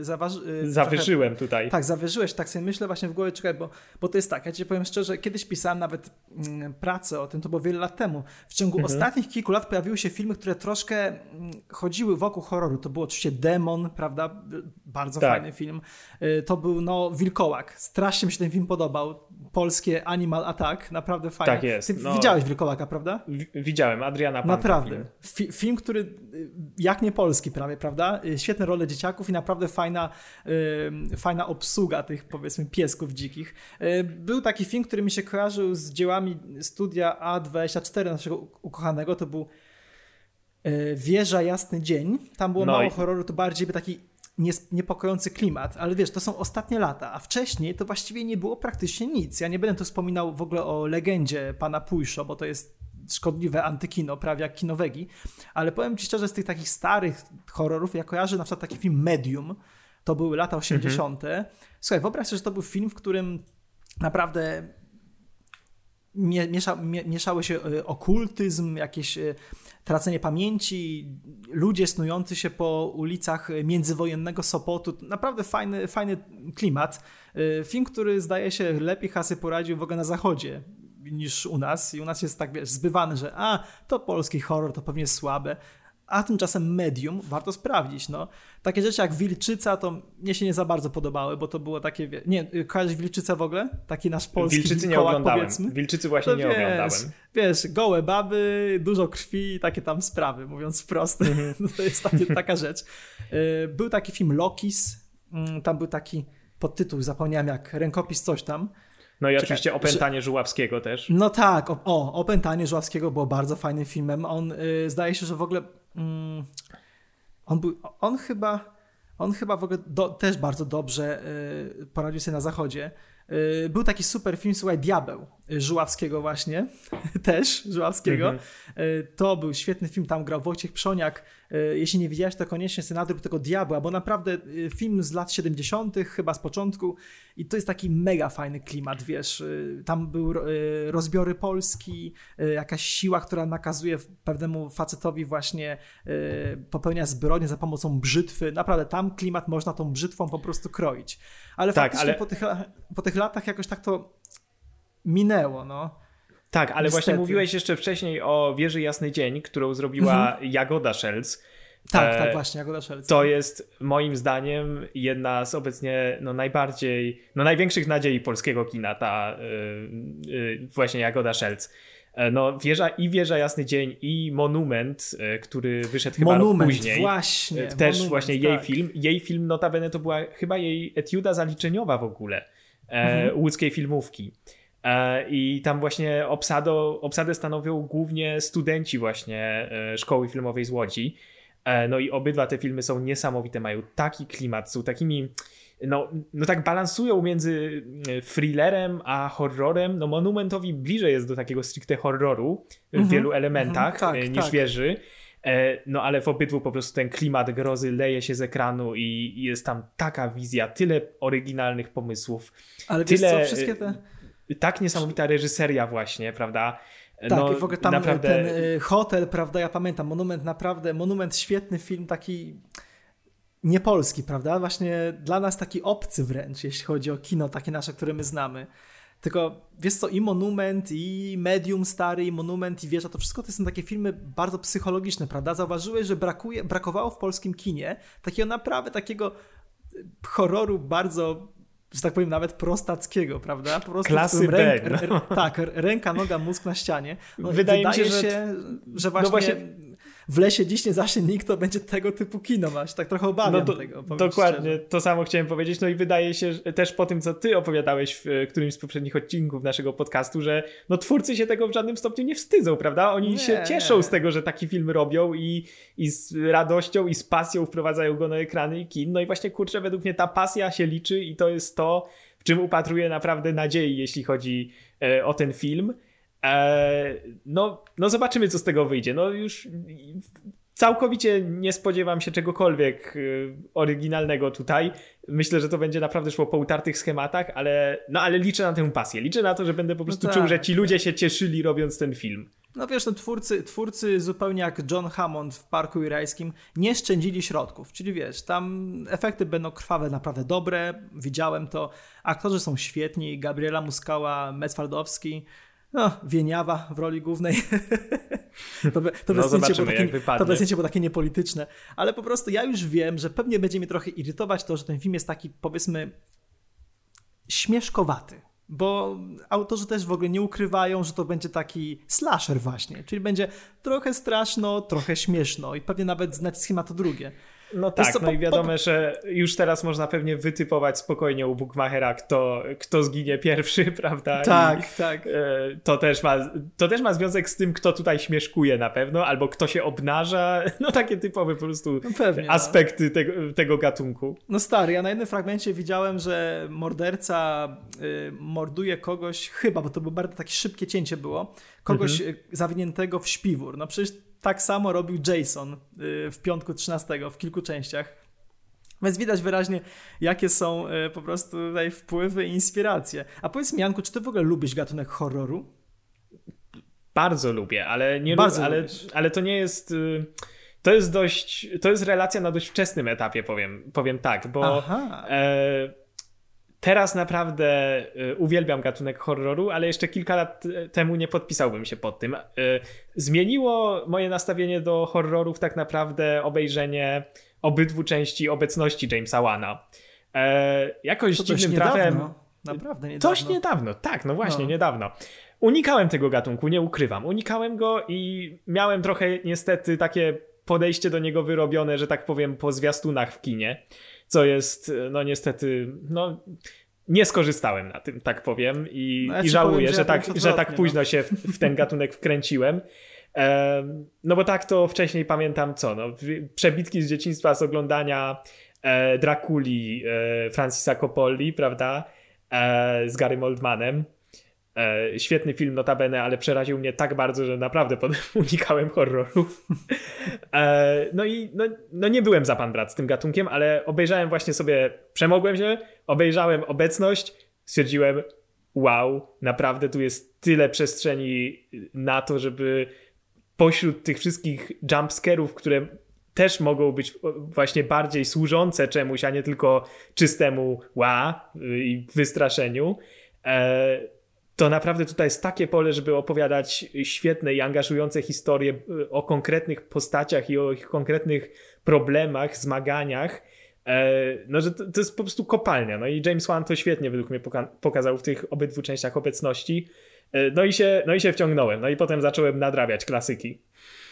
za, zawyżyłem trochę, tutaj. Tak, zawyżyłeś, tak sobie myślę właśnie w głowie, czekaj, bo, bo to jest tak, ja ci powiem szczerze, kiedyś pisałem nawet mm, pracę o tym, to było wiele lat temu. W ciągu mhm. ostatnich kilku lat pojawiły się filmy, które troszkę mm, chodziły wokół horroru. To był oczywiście Demon, prawda? Bardzo tak. fajny film. Y, to był, no, Wilkołak. Strasznie mi się ten film podobał. Polskie Animal Attack, naprawdę fajny. Tak jest. Ty no, widziałeś Wilkołaka, prawda? W, widziałem, Adriana Panka Naprawdę. Film film, który y, jak nie polski prawie, prawda? Y, świetne role dzieciaków i naprawdę fajna, y, fajna obsługa tych powiedzmy piesków dzikich. Był taki film, który mi się kojarzył z dziełami studia A24 naszego ukochanego, to był Wieża Jasny Dzień. Tam było no mało i... horroru, to bardziej by taki niepokojący klimat, ale wiesz, to są ostatnie lata, a wcześniej to właściwie nie było praktycznie nic. Ja nie będę tu wspominał w ogóle o legendzie pana Pujszo, bo to jest szkodliwe antykino, prawie jak kinowegi, ale powiem Ci szczerze, z tych takich starych horrorów, ja kojarzę na przykład taki film Medium, to były lata 80. Mhm. Słuchaj, wyobraź sobie, że to był film, w którym naprawdę miesza, mieszały się e, okultyzm, jakieś e, tracenie pamięci, ludzie snujący się po ulicach międzywojennego Sopotu. Naprawdę fajny, fajny klimat. E, film, który zdaje się lepiej hasy poradził w ogóle na zachodzie niż u nas i u nas jest tak, wiesz, zbywany, że a, to polski horror, to pewnie słabe, a tymczasem medium warto sprawdzić, no. Takie rzeczy jak Wilczyca to mnie się nie za bardzo podobały, bo to było takie, nie, kojarzysz Wilczycę w ogóle? Taki nasz polski Wilczycy nie oglądałem, powiedzmy. Wilczycy właśnie to nie wiesz, oglądałem. Wiesz, gołe baby, dużo krwi i takie tam sprawy, mówiąc wprost. Mm -hmm. to jest takie, taka rzecz. Y, był taki film Lokis, mm, tam był taki podtytuł, zapomniałem jak, rękopis coś tam. No i Czekaj, oczywiście Opętanie że... Żuławskiego też. No tak, o, o Opętanie Żuławskiego było bardzo fajnym filmem. On y, zdaje się, że w ogóle mm, on był, on chyba on chyba w ogóle do, też bardzo dobrze y, poradził sobie na zachodzie. Y, był taki super film, słuchaj, Diabeł Żuławskiego właśnie, też Żuławskiego. Mhm. Y, to był świetny film, tam grał Wojciech Przoniak. Jeśli nie widziałeś, to koniecznie nadrób tego Diabła, bo naprawdę film z lat 70., chyba z początku i to jest taki mega fajny klimat, wiesz. Tam był rozbiory Polski, jakaś siła, która nakazuje pewnemu facetowi właśnie popełnia zbrodnie za pomocą brzytwy. Naprawdę tam klimat można tą brzytwą po prostu kroić. Ale tak, faktycznie ale... po, tych, po tych latach jakoś tak to minęło, no. Tak, ale Niestety. właśnie mówiłeś jeszcze wcześniej o Wieży Jasny Dzień, którą zrobiła mhm. Jagoda Szelc. Tak, e, tak, właśnie, Jagoda Szelc. To jest moim zdaniem jedna z obecnie no, najbardziej, no największych nadziei polskiego kina, ta yy, yy, właśnie Jagoda Szelc. E, no, wieża i Wieża Jasny Dzień i Monument, e, który wyszedł chyba Monument, później. właśnie. Też Monument, właśnie jej tak. film. Jej film notabene to była chyba jej etiuda zaliczeniowa w ogóle mhm. łódzkiej filmówki. I tam właśnie obsado, obsadę stanowią głównie studenci właśnie szkoły filmowej z Łodzi. No i obydwa te filmy są niesamowite, mają taki klimat, są takimi no, no tak balansują między e, thrillerem a horrorem. No Monumentowi bliżej jest do takiego stricte horroru w -hmm, wielu elementach mm -hmm, tak, niż tak. wieży. E, no ale w obydwu po prostu ten klimat grozy leje się z ekranu i jest tam taka wizja, tyle oryginalnych pomysłów. Ale tyle, co, wszystkie te... Tak niesamowita reżyseria właśnie, prawda? Tak, no, i w ogóle tam naprawdę... ten hotel, prawda, ja pamiętam, Monument naprawdę, Monument świetny film, taki niepolski, prawda? Właśnie dla nas taki obcy wręcz, jeśli chodzi o kino takie nasze, które my znamy. Tylko wiesz co, i Monument, i Medium stary, i Monument, i Wieża, to wszystko to są takie filmy bardzo psychologiczne, prawda? Zauważyłeś, że brakuje, brakowało w polskim kinie takiego naprawdę takiego horroru bardzo że tak powiem, nawet prostackiego, prawda? Po prostu Klasy ręk, no. Tak, ręka, noga, mózg na ścianie. No, wydaje, wydaje, mi się, że, że właśnie, no właśnie w lesie dziś nie zacznie nikt, to będzie tego typu kino, masz tak trochę obawiam no tego. Dokładnie, szczerze. to samo chciałem powiedzieć, no i wydaje się że też po tym, co ty opowiadałeś w e, którymś z poprzednich odcinków naszego podcastu, że no twórcy się tego w żadnym stopniu nie wstydzą, prawda? Oni nie, się cieszą z tego, że taki film robią i, i z radością i z pasją wprowadzają go na ekrany i kin, no i właśnie kurczę, według mnie ta pasja się liczy i to jest to, w czym upatruję naprawdę nadziei, jeśli chodzi e, o ten film. E, no, no zobaczymy, co z tego wyjdzie. No już całkowicie nie spodziewam się czegokolwiek y, oryginalnego tutaj. Myślę, że to będzie naprawdę szło po utartych schematach, ale, no, ale liczę na tę pasję. Liczę na to, że będę po prostu no tak. czuł, że ci ludzie się cieszyli robiąc ten film. No wiesz, no twórcy, twórcy zupełnie jak John Hammond w Parku Jurajskim nie szczędzili środków, czyli wiesz, tam efekty będą krwawe, naprawdę dobre, widziałem to, aktorzy są świetni, Gabriela Muskała, Metwaldowski, no, Wieniawa w roli głównej. to, to, no było takie, to było takie niepolityczne. Ale po prostu ja już wiem, że pewnie będzie mnie trochę irytować to, że ten film jest taki, powiedzmy, śmieszkowaty. Bo autorzy też w ogóle nie ukrywają, że to będzie taki slasher właśnie. Czyli będzie trochę straszno, trochę śmieszno i pewnie nawet znać schema to drugie. No tak, co, no po, i wiadomo, po... że już teraz można pewnie wytypować spokojnie u Bookmachera, kto, kto zginie pierwszy, prawda? Tak, I, tak. E, to, też ma, to też ma związek z tym, kto tutaj śmieszkuje na pewno, albo kto się obnaża, no takie typowe po prostu no pewnie, no. aspekty no. tego, tego gatunku. No stary, ja na jednym fragmencie widziałem, że morderca y, morduje kogoś, chyba, bo to było bardzo takie szybkie cięcie było, kogoś mhm. zawiniętego w śpiwór. No przecież tak samo robił Jason y, w piątku 13 w kilku częściach. Więc widać wyraźnie, jakie są y, po prostu tutaj wpływy i inspiracje. A powiedz mi, Janku, czy ty w ogóle lubisz gatunek horroru? Bardzo lubię, ale nie Bardzo ale, ale to nie jest. Y, to jest dość. To jest relacja na dość wczesnym etapie, powiem, powiem tak, bo. E, teraz naprawdę y, uwielbiam gatunek horroru, ale jeszcze kilka lat y, temu nie podpisałbym się pod tym. Y, zmieniło moje nastawienie do horrorów tak naprawdę obejrzenie obydwu części obecności Jamesa Wana. E, jakoś to dziwnym trafem. Naprawdę niedawno. Coś niedawno, tak, no właśnie, no. niedawno. Unikałem tego gatunku, nie ukrywam. Unikałem go i miałem trochę niestety takie podejście do niego wyrobione, że tak powiem, po zwiastunach w kinie co jest, no niestety, no nie skorzystałem na tym, tak powiem, i, no ja i żałuję, powiem, że, że, tak, że tak późno no. się w, w, ten gatunek wkręciłem. no bo tak to wcześniej pamiętam co, no, przebitki z dzieciństwa z oglądania e, Drakuli e, Francisa Coppoli, prawda? z Gary Oldmanem. E, świetny film notabene, ale przeraził mnie tak bardzo, że naprawdę potem unikałem horrorów. E, no i no, no nie byłem za pan brat z tym gatunkiem, ale obejrzałem właśnie sobie, przemogłem się, obejrzałem obecność, stwierdziłem wow, naprawdę tu jest tyle przestrzeni na to, żeby pośród tych wszystkich jumpscarów, które też mogą być właśnie bardziej służące czemuś, a nie tylko czystemu ła i wystraszeniu, e, to naprawdę tutaj jest takie pole, żeby opowiadać świetne i angażujące historie y, o konkretnych postaciach i o ich konkretnych problemach, zmaganiach. E, no, że to, to jest po prostu kopalnia. No i James Wan to świetnie według mnie poka pokazał w tych obydwu częściach obecności. E, no i, się, no i się wciągnąłem. No i potem zacząłem nadrabiać klasyki.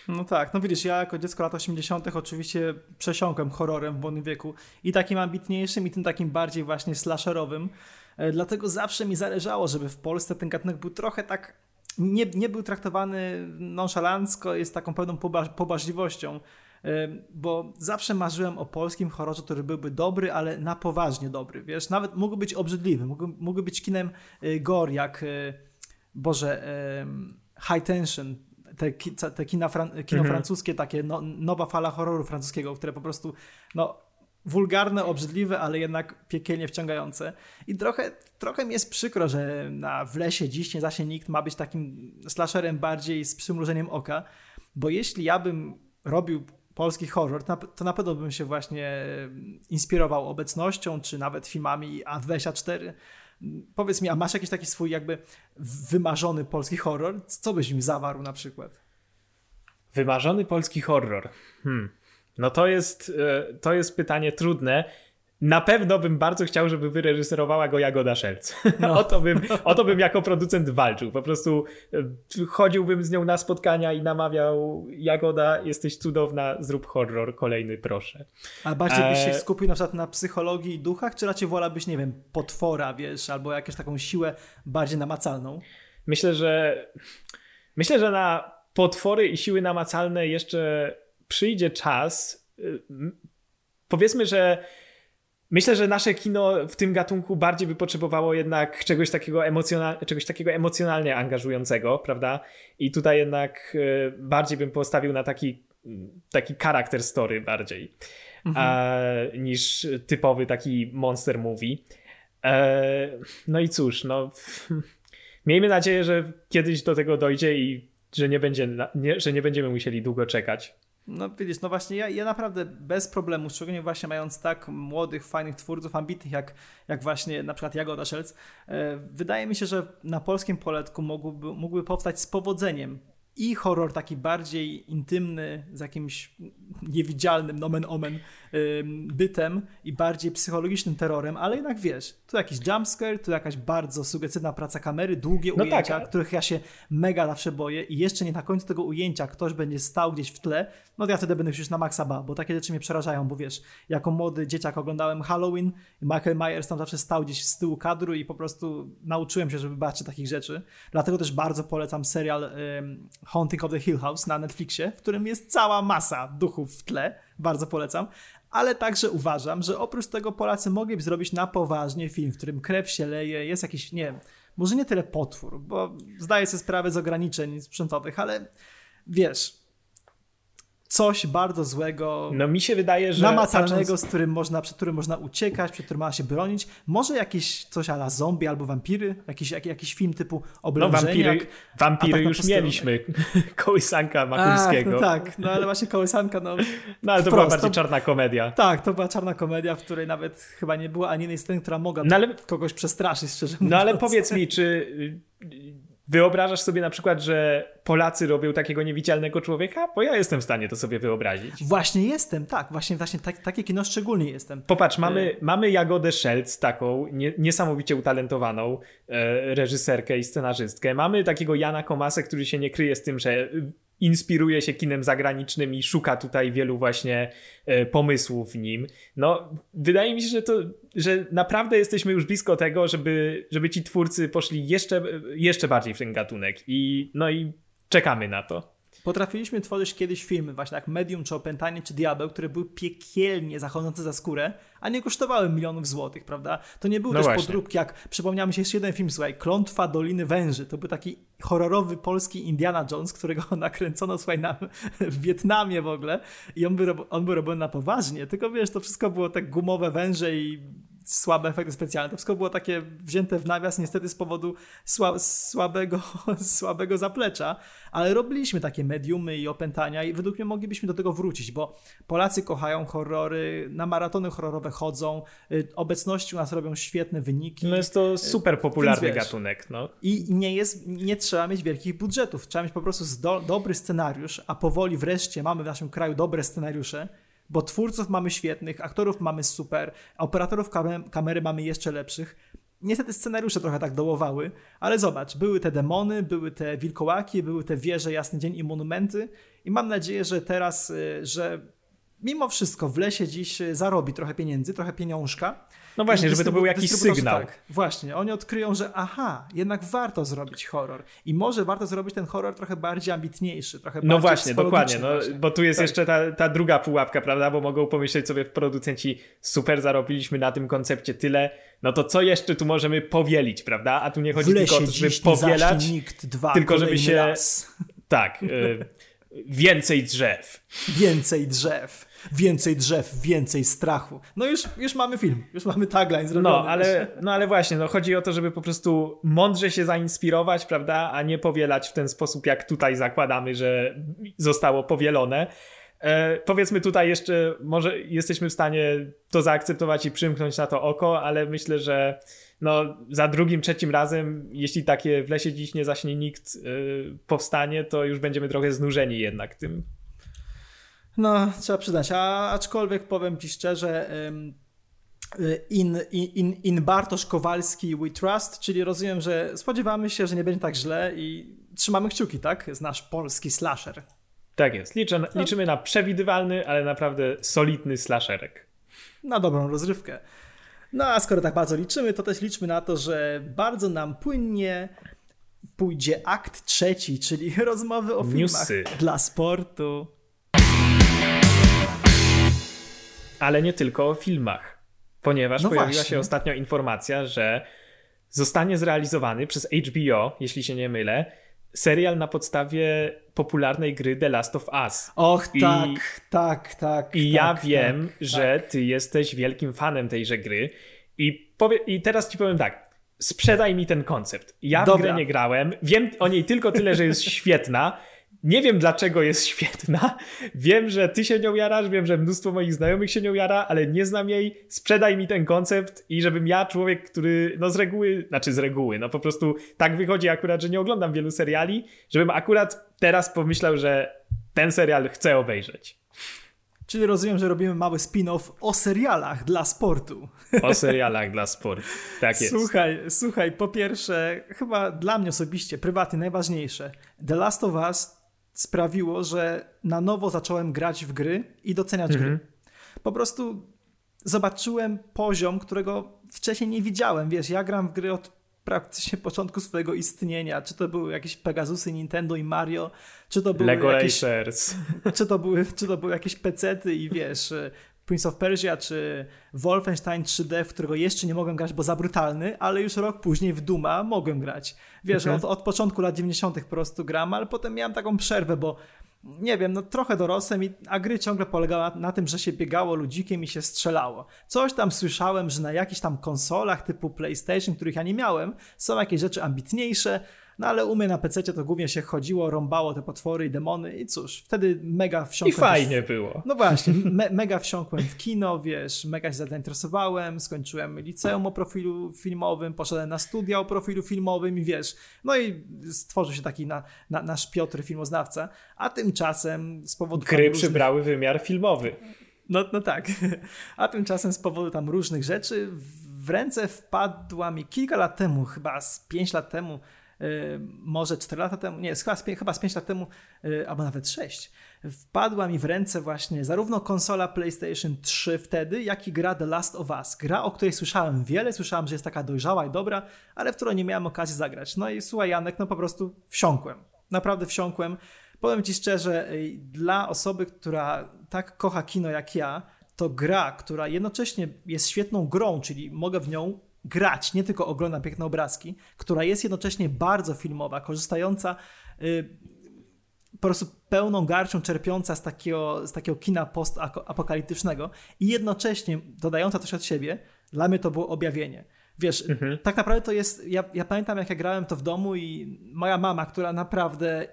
No tak, no widzisz, ja jako dziecko lat 80. oczywiście przesiąkłem horrorem w młodym wieku i takim ambitniejszym i tym takim bardziej właśnie slasherowym. E, dlatego zawsze mi zależało, żeby w Polsce ten gatunek był trochę tak nie, nie był traktowany nonszalancko, jest taką pewną pobaż, pobażliwością, e, bo zawsze marzyłem o polskim horrorze, który byłby dobry, ale na poważnie dobry, wiesz, nawet mógł być obrzydliwy, mógł, mógł być kinem e, gore, jak, Boże, High Tension, te, te kina, kino mhm. francuskie, takie no, nowa fala horroru francuskiego, które po prostu, no, wulgarne, obrzydliwe, ale jednak piekielnie wciągające. I trochę, trochę mi jest przykro, że na w lesie dziś nie zasie nikt ma być takim slasherem bardziej z przymrużeniem oka, bo jeśli ja bym robił polski horror, to na pewno bym się właśnie inspirował obecnością, czy nawet filmami A24. Powiedz mi, a masz jakiś taki swój jakby wymarzony polski horror? Co byś im zawarł na przykład? Wymarzony polski horror. Hmm. No to jest, e, to jest pytanie trudne. Na pewno bym bardzo chciał, żeby wyreżyserowała go Jagoda Szelc. No. o, to bym, o to bym jako producent walczył. Po prostu e, chodziłbym z nią na spotkania i namawiał Jagoda, jesteś cudowna, zrób horror, kolejny proszę. A bardziej byś się e, skupił na przykład na psychologii i duchach, czy raczej wolałbyś, nie wiem, potwora, wiesz, albo jakąś taką siłę bardziej namacalną? Myślę, że myślę, że na potwory i siły namacalne jeszcze przyjdzie czas, y, powiedzmy, że myślę, że nasze kino w tym gatunku bardziej by potrzebowało jednak czegoś takiego, emocjonal, czegoś takiego emocjonalnie angażującego, prawda? I tutaj jednak y, bardziej bym postawił na taki, taki charakter story bardziej mhm. a, niż typowy taki monster movie. E, no i cóż, no miejmy nadzieję, że kiedyś do tego dojdzie i że nie, będzie, nie, że nie będziemy musieli długo czekać. No widzisz, no właśnie ja, ja naprawdę bez problemu, szczególnie właśnie mając tak młodych, fajnych twórców, ambitnych jak, jak właśnie na przykład Jagoda Szelc, e, wydaje mi się, że na polskim poletku mógłby, mógłby powstać z powodzeniem i horror taki bardziej intymny, z jakimś niewidzialnym nomen omen bytem i bardziej psychologicznym terrorem, ale jednak wiesz, tu jakiś jumpscare, tu jakaś bardzo sugestywna praca kamery, długie no ujęcia, tak. których ja się mega zawsze boję i jeszcze nie na końcu tego ujęcia ktoś będzie stał gdzieś w tle, no to ja wtedy będę już na maksa ba, bo takie rzeczy mnie przerażają, bo wiesz, jako młody dzieciak oglądałem Halloween i Michael Myers tam zawsze stał gdzieś z tyłu kadru i po prostu nauczyłem się, żeby bać się takich rzeczy. Dlatego też bardzo polecam serial um, Haunting of the Hill House na Netflixie, w którym jest cała masa duchów w tle, bardzo polecam ale także uważam, że oprócz tego Polacy mogliby zrobić na poważnie film, w którym krew się leje, jest jakiś, nie może nie tyle potwór, bo zdaję sobie sprawę z ograniczeń sprzętowych, ale wiesz, coś bardzo złego. No mi się wydaje, że. Namacalnego, patrząc... z którym można, przed którym można uciekać, przed którym można się bronić. Może jakieś coś ala zombie albo wampiry? Jakiś, jak, jakiś film typu oblężeniak. No wampiry, wampiry już mieliśmy. Kołysanka Makulskiego. no tak, no ale właśnie kołysanka, no. No ale to była bardziej czarna komedia. Tak, to była czarna komedia, w której nawet chyba nie była ani jednej sceny, która mogła no, ale... kogoś przestraszyć, szczerze mówiąc. No ale powiedz mi, czy Wyobrażasz sobie na przykład, że Polacy robią takiego niewidzialnego człowieka? Bo ja jestem w stanie to sobie wyobrazić. Właśnie jestem, tak. Właśnie, właśnie tak, takie kino szczególnie jestem. Popatrz, mamy, y mamy Jagodę Szelc, taką nie, niesamowicie utalentowaną e, reżyserkę i scenarzystkę. Mamy takiego Jana Komasę, który się nie kryje z tym, że inspiruje się kinem zagranicznym i szuka tutaj wielu właśnie e, pomysłów w nim. No, wydaje mi się, że to, że naprawdę jesteśmy już blisko tego, żeby, żeby ci twórcy poszli jeszcze, jeszcze bardziej w ten gatunek i no i czekamy na to. Potrafiliśmy tworzyć kiedyś filmy, właśnie jak Medium, czy Opętanie, czy Diabeł, które były piekielnie zachodzące za skórę, a nie kosztowały milionów złotych, prawda? To nie były no też właśnie. podróbki, jak przypomniał mi się jeszcze jeden film, słuchaj, Klątwa Doliny Węży. To był taki horrorowy polski Indiana Jones, którego nakręcono, słuchaj, na, w Wietnamie w ogóle i on był, on był robiony na poważnie, tylko wiesz, to wszystko było tak gumowe węże i słabe efekty specjalne. To wszystko było takie wzięte w nawias niestety z powodu sła, słabego, słabego zaplecza, ale robiliśmy takie mediumy i opętania i według mnie moglibyśmy do tego wrócić, bo Polacy kochają horrory, na maratony horrorowe chodzą, y, obecności u nas robią świetne wyniki. No jest to y, super popularny wiesz, gatunek. No. I nie, jest, nie trzeba mieć wielkich budżetów, trzeba mieć po prostu do, dobry scenariusz, a powoli wreszcie mamy w naszym kraju dobre scenariusze, bo twórców mamy świetnych, aktorów mamy super, operatorów kamery mamy jeszcze lepszych. Niestety scenariusze trochę tak dołowały, ale zobacz, były te demony, były te wilkołaki, były te wieże, jasny dzień i monumenty i mam nadzieję, że teraz, y, że mimo wszystko w lesie dziś y, zarobi trochę pieniędzy, trochę pieniążka no właśnie, żeby to był jakiś sygnał. Tak, właśnie, oni odkryją, że aha, jednak warto zrobić horror. I może warto zrobić ten horror trochę bardziej ambitniejszy, trochę No właśnie, dokładnie, no, bo tu jest tak. jeszcze ta, ta druga pułapka, prawda? Bo mogą pomyśleć sobie producenci, super zarobiliśmy na tym koncepcie tyle, no to co jeszcze tu możemy powielić, prawda? A tu nie chodzi tylko o to, żeby powielać, nikt, dwa, tylko żeby się... Raz. Tak, y więcej drzew. Więcej drzew więcej drzew, więcej strachu. No już, już mamy film, już mamy tagline zrobiony. No ale, no ale właśnie, no chodzi o to, żeby po prostu mądrze się zainspirować, prawda, a nie powielać w ten sposób, jak tutaj zakładamy, że zostało powielone. E, powiedzmy tutaj jeszcze, może jesteśmy w stanie to zaakceptować i przymknąć na to oko, ale myślę, że no, za drugim, trzecim razem, jeśli takie w lesie dziś nie zaśnie nikt y, powstanie, to już będziemy trochę znużeni jednak tym. No, trzeba przyznać, a, aczkolwiek powiem Ci szczerze, in, in, in Bartosz Kowalski We Trust, czyli rozumiem, że spodziewamy się, że nie będzie tak źle i trzymamy kciuki, tak? Z nasz polski slasher. Tak jest. Liczę, no. liczymy na przewidywalny, ale naprawdę solidny slasherek. Na dobrą rozrywkę. No a skoro tak bardzo liczymy, to też liczmy na to, że bardzo nam płynnie pójdzie akt trzeci, czyli rozmowy o filmach Newsy. dla sportu. Ale nie tylko o filmach, ponieważ no pojawiła właśnie. się ostatnio informacja, że zostanie zrealizowany przez HBO, jeśli się nie mylę, serial na podstawie popularnej gry The Last of Us. Och, I, tak, tak, tak. I tak, ja wiem, tak, że tak. ty jesteś wielkim fanem tejże gry. I, powie, I teraz ci powiem tak. Sprzedaj mi ten koncept. Ja Dobra. w grę nie grałem. Wiem o niej tylko tyle, że jest świetna. Nie wiem dlaczego jest świetna. Wiem, że ty się nią jarasz, wiem, że mnóstwo moich znajomych się nią jara, ale nie znam jej. Sprzedaj mi ten koncept i żebym ja, człowiek, który no z reguły, znaczy z reguły, no po prostu tak wychodzi akurat, że nie oglądam wielu seriali, żebym akurat teraz pomyślał, że ten serial chcę obejrzeć. Czyli rozumiem, że robimy mały spin-off o serialach dla sportu. O serialach dla sportu. Tak jest. Słuchaj, słuchaj, po pierwsze, chyba dla mnie osobiście, prywatnie najważniejsze. The Last of Us sprawiło, że na nowo zacząłem grać w gry i doceniać mhm. gry. Po prostu zobaczyłem poziom, którego wcześniej nie widziałem. Wiesz, ja gram w gry od praktycznie początku swojego istnienia. Czy to były jakieś Pegasusy, Nintendo i Mario, czy to były Lego jakieś, Racers. Czy to były, czy to były jakieś pecety i wiesz, Prince of Persia czy Wolfenstein 3D, w którego jeszcze nie mogłem grać, bo za brutalny, ale już rok później w Duma mogłem grać. Wiesz, okay. od, od początku lat 90. po prostu gram, ale potem miałem taką przerwę, bo nie wiem, no trochę dorosłem, i, a gry ciągle polegały na, na, tym, że się biegało ludzikiem i się strzelało. Coś tam słyszałem, że na jakichś tam konsolach typu PlayStation, których ja nie miałem, są jakieś rzeczy ambitniejsze, no ale u mnie na PC to głównie się chodziło, rąbało te potwory i demony i cóż, wtedy mega wsiąkłem. I fajnie w... było. No właśnie, me mega wsiąkłem w kino, wiesz, mega się zainteresowałem, skończyłem liceum o profilu filmowym, poszedłem na studia o profilu filmowym i wiesz, no i stworzył się taki na, na, nasz Piotr filmoznawca, a tymczasem z powodu... Gry różnych... przybrały wymiar filmowy. No, no tak, a tymczasem z powodu tam różnych rzeczy w ręce wpadła mi kilka lat temu, chyba z pięć lat temu, może 4 lata temu, nie, chyba z, chyba z 5 lat temu, y, albo nawet 6, wpadła mi w ręce właśnie zarówno konsola PlayStation 3 wtedy, jak i gra The Last of Us. Gra, o której słyszałem wiele, słyszałem, że jest taka dojrzała i dobra, ale w którą nie miałem okazji zagrać. No i słuchaj Janek, no po prostu wsiąkłem. Naprawdę wsiąkłem. powiem ci szczerze, dla osoby, która tak kocha kino jak ja, to gra, która jednocześnie jest świetną grą, czyli mogę w nią grać, nie tylko oglądam piękne obrazki, która jest jednocześnie bardzo filmowa, korzystająca y, po prostu pełną garścią czerpiąca z takiego, z takiego kina postapokaliptycznego i jednocześnie dodająca coś od siebie, dla mnie to było objawienie. Wiesz, mhm. tak naprawdę to jest. Ja, ja pamiętam, jak ja grałem to w domu, i moja mama, która naprawdę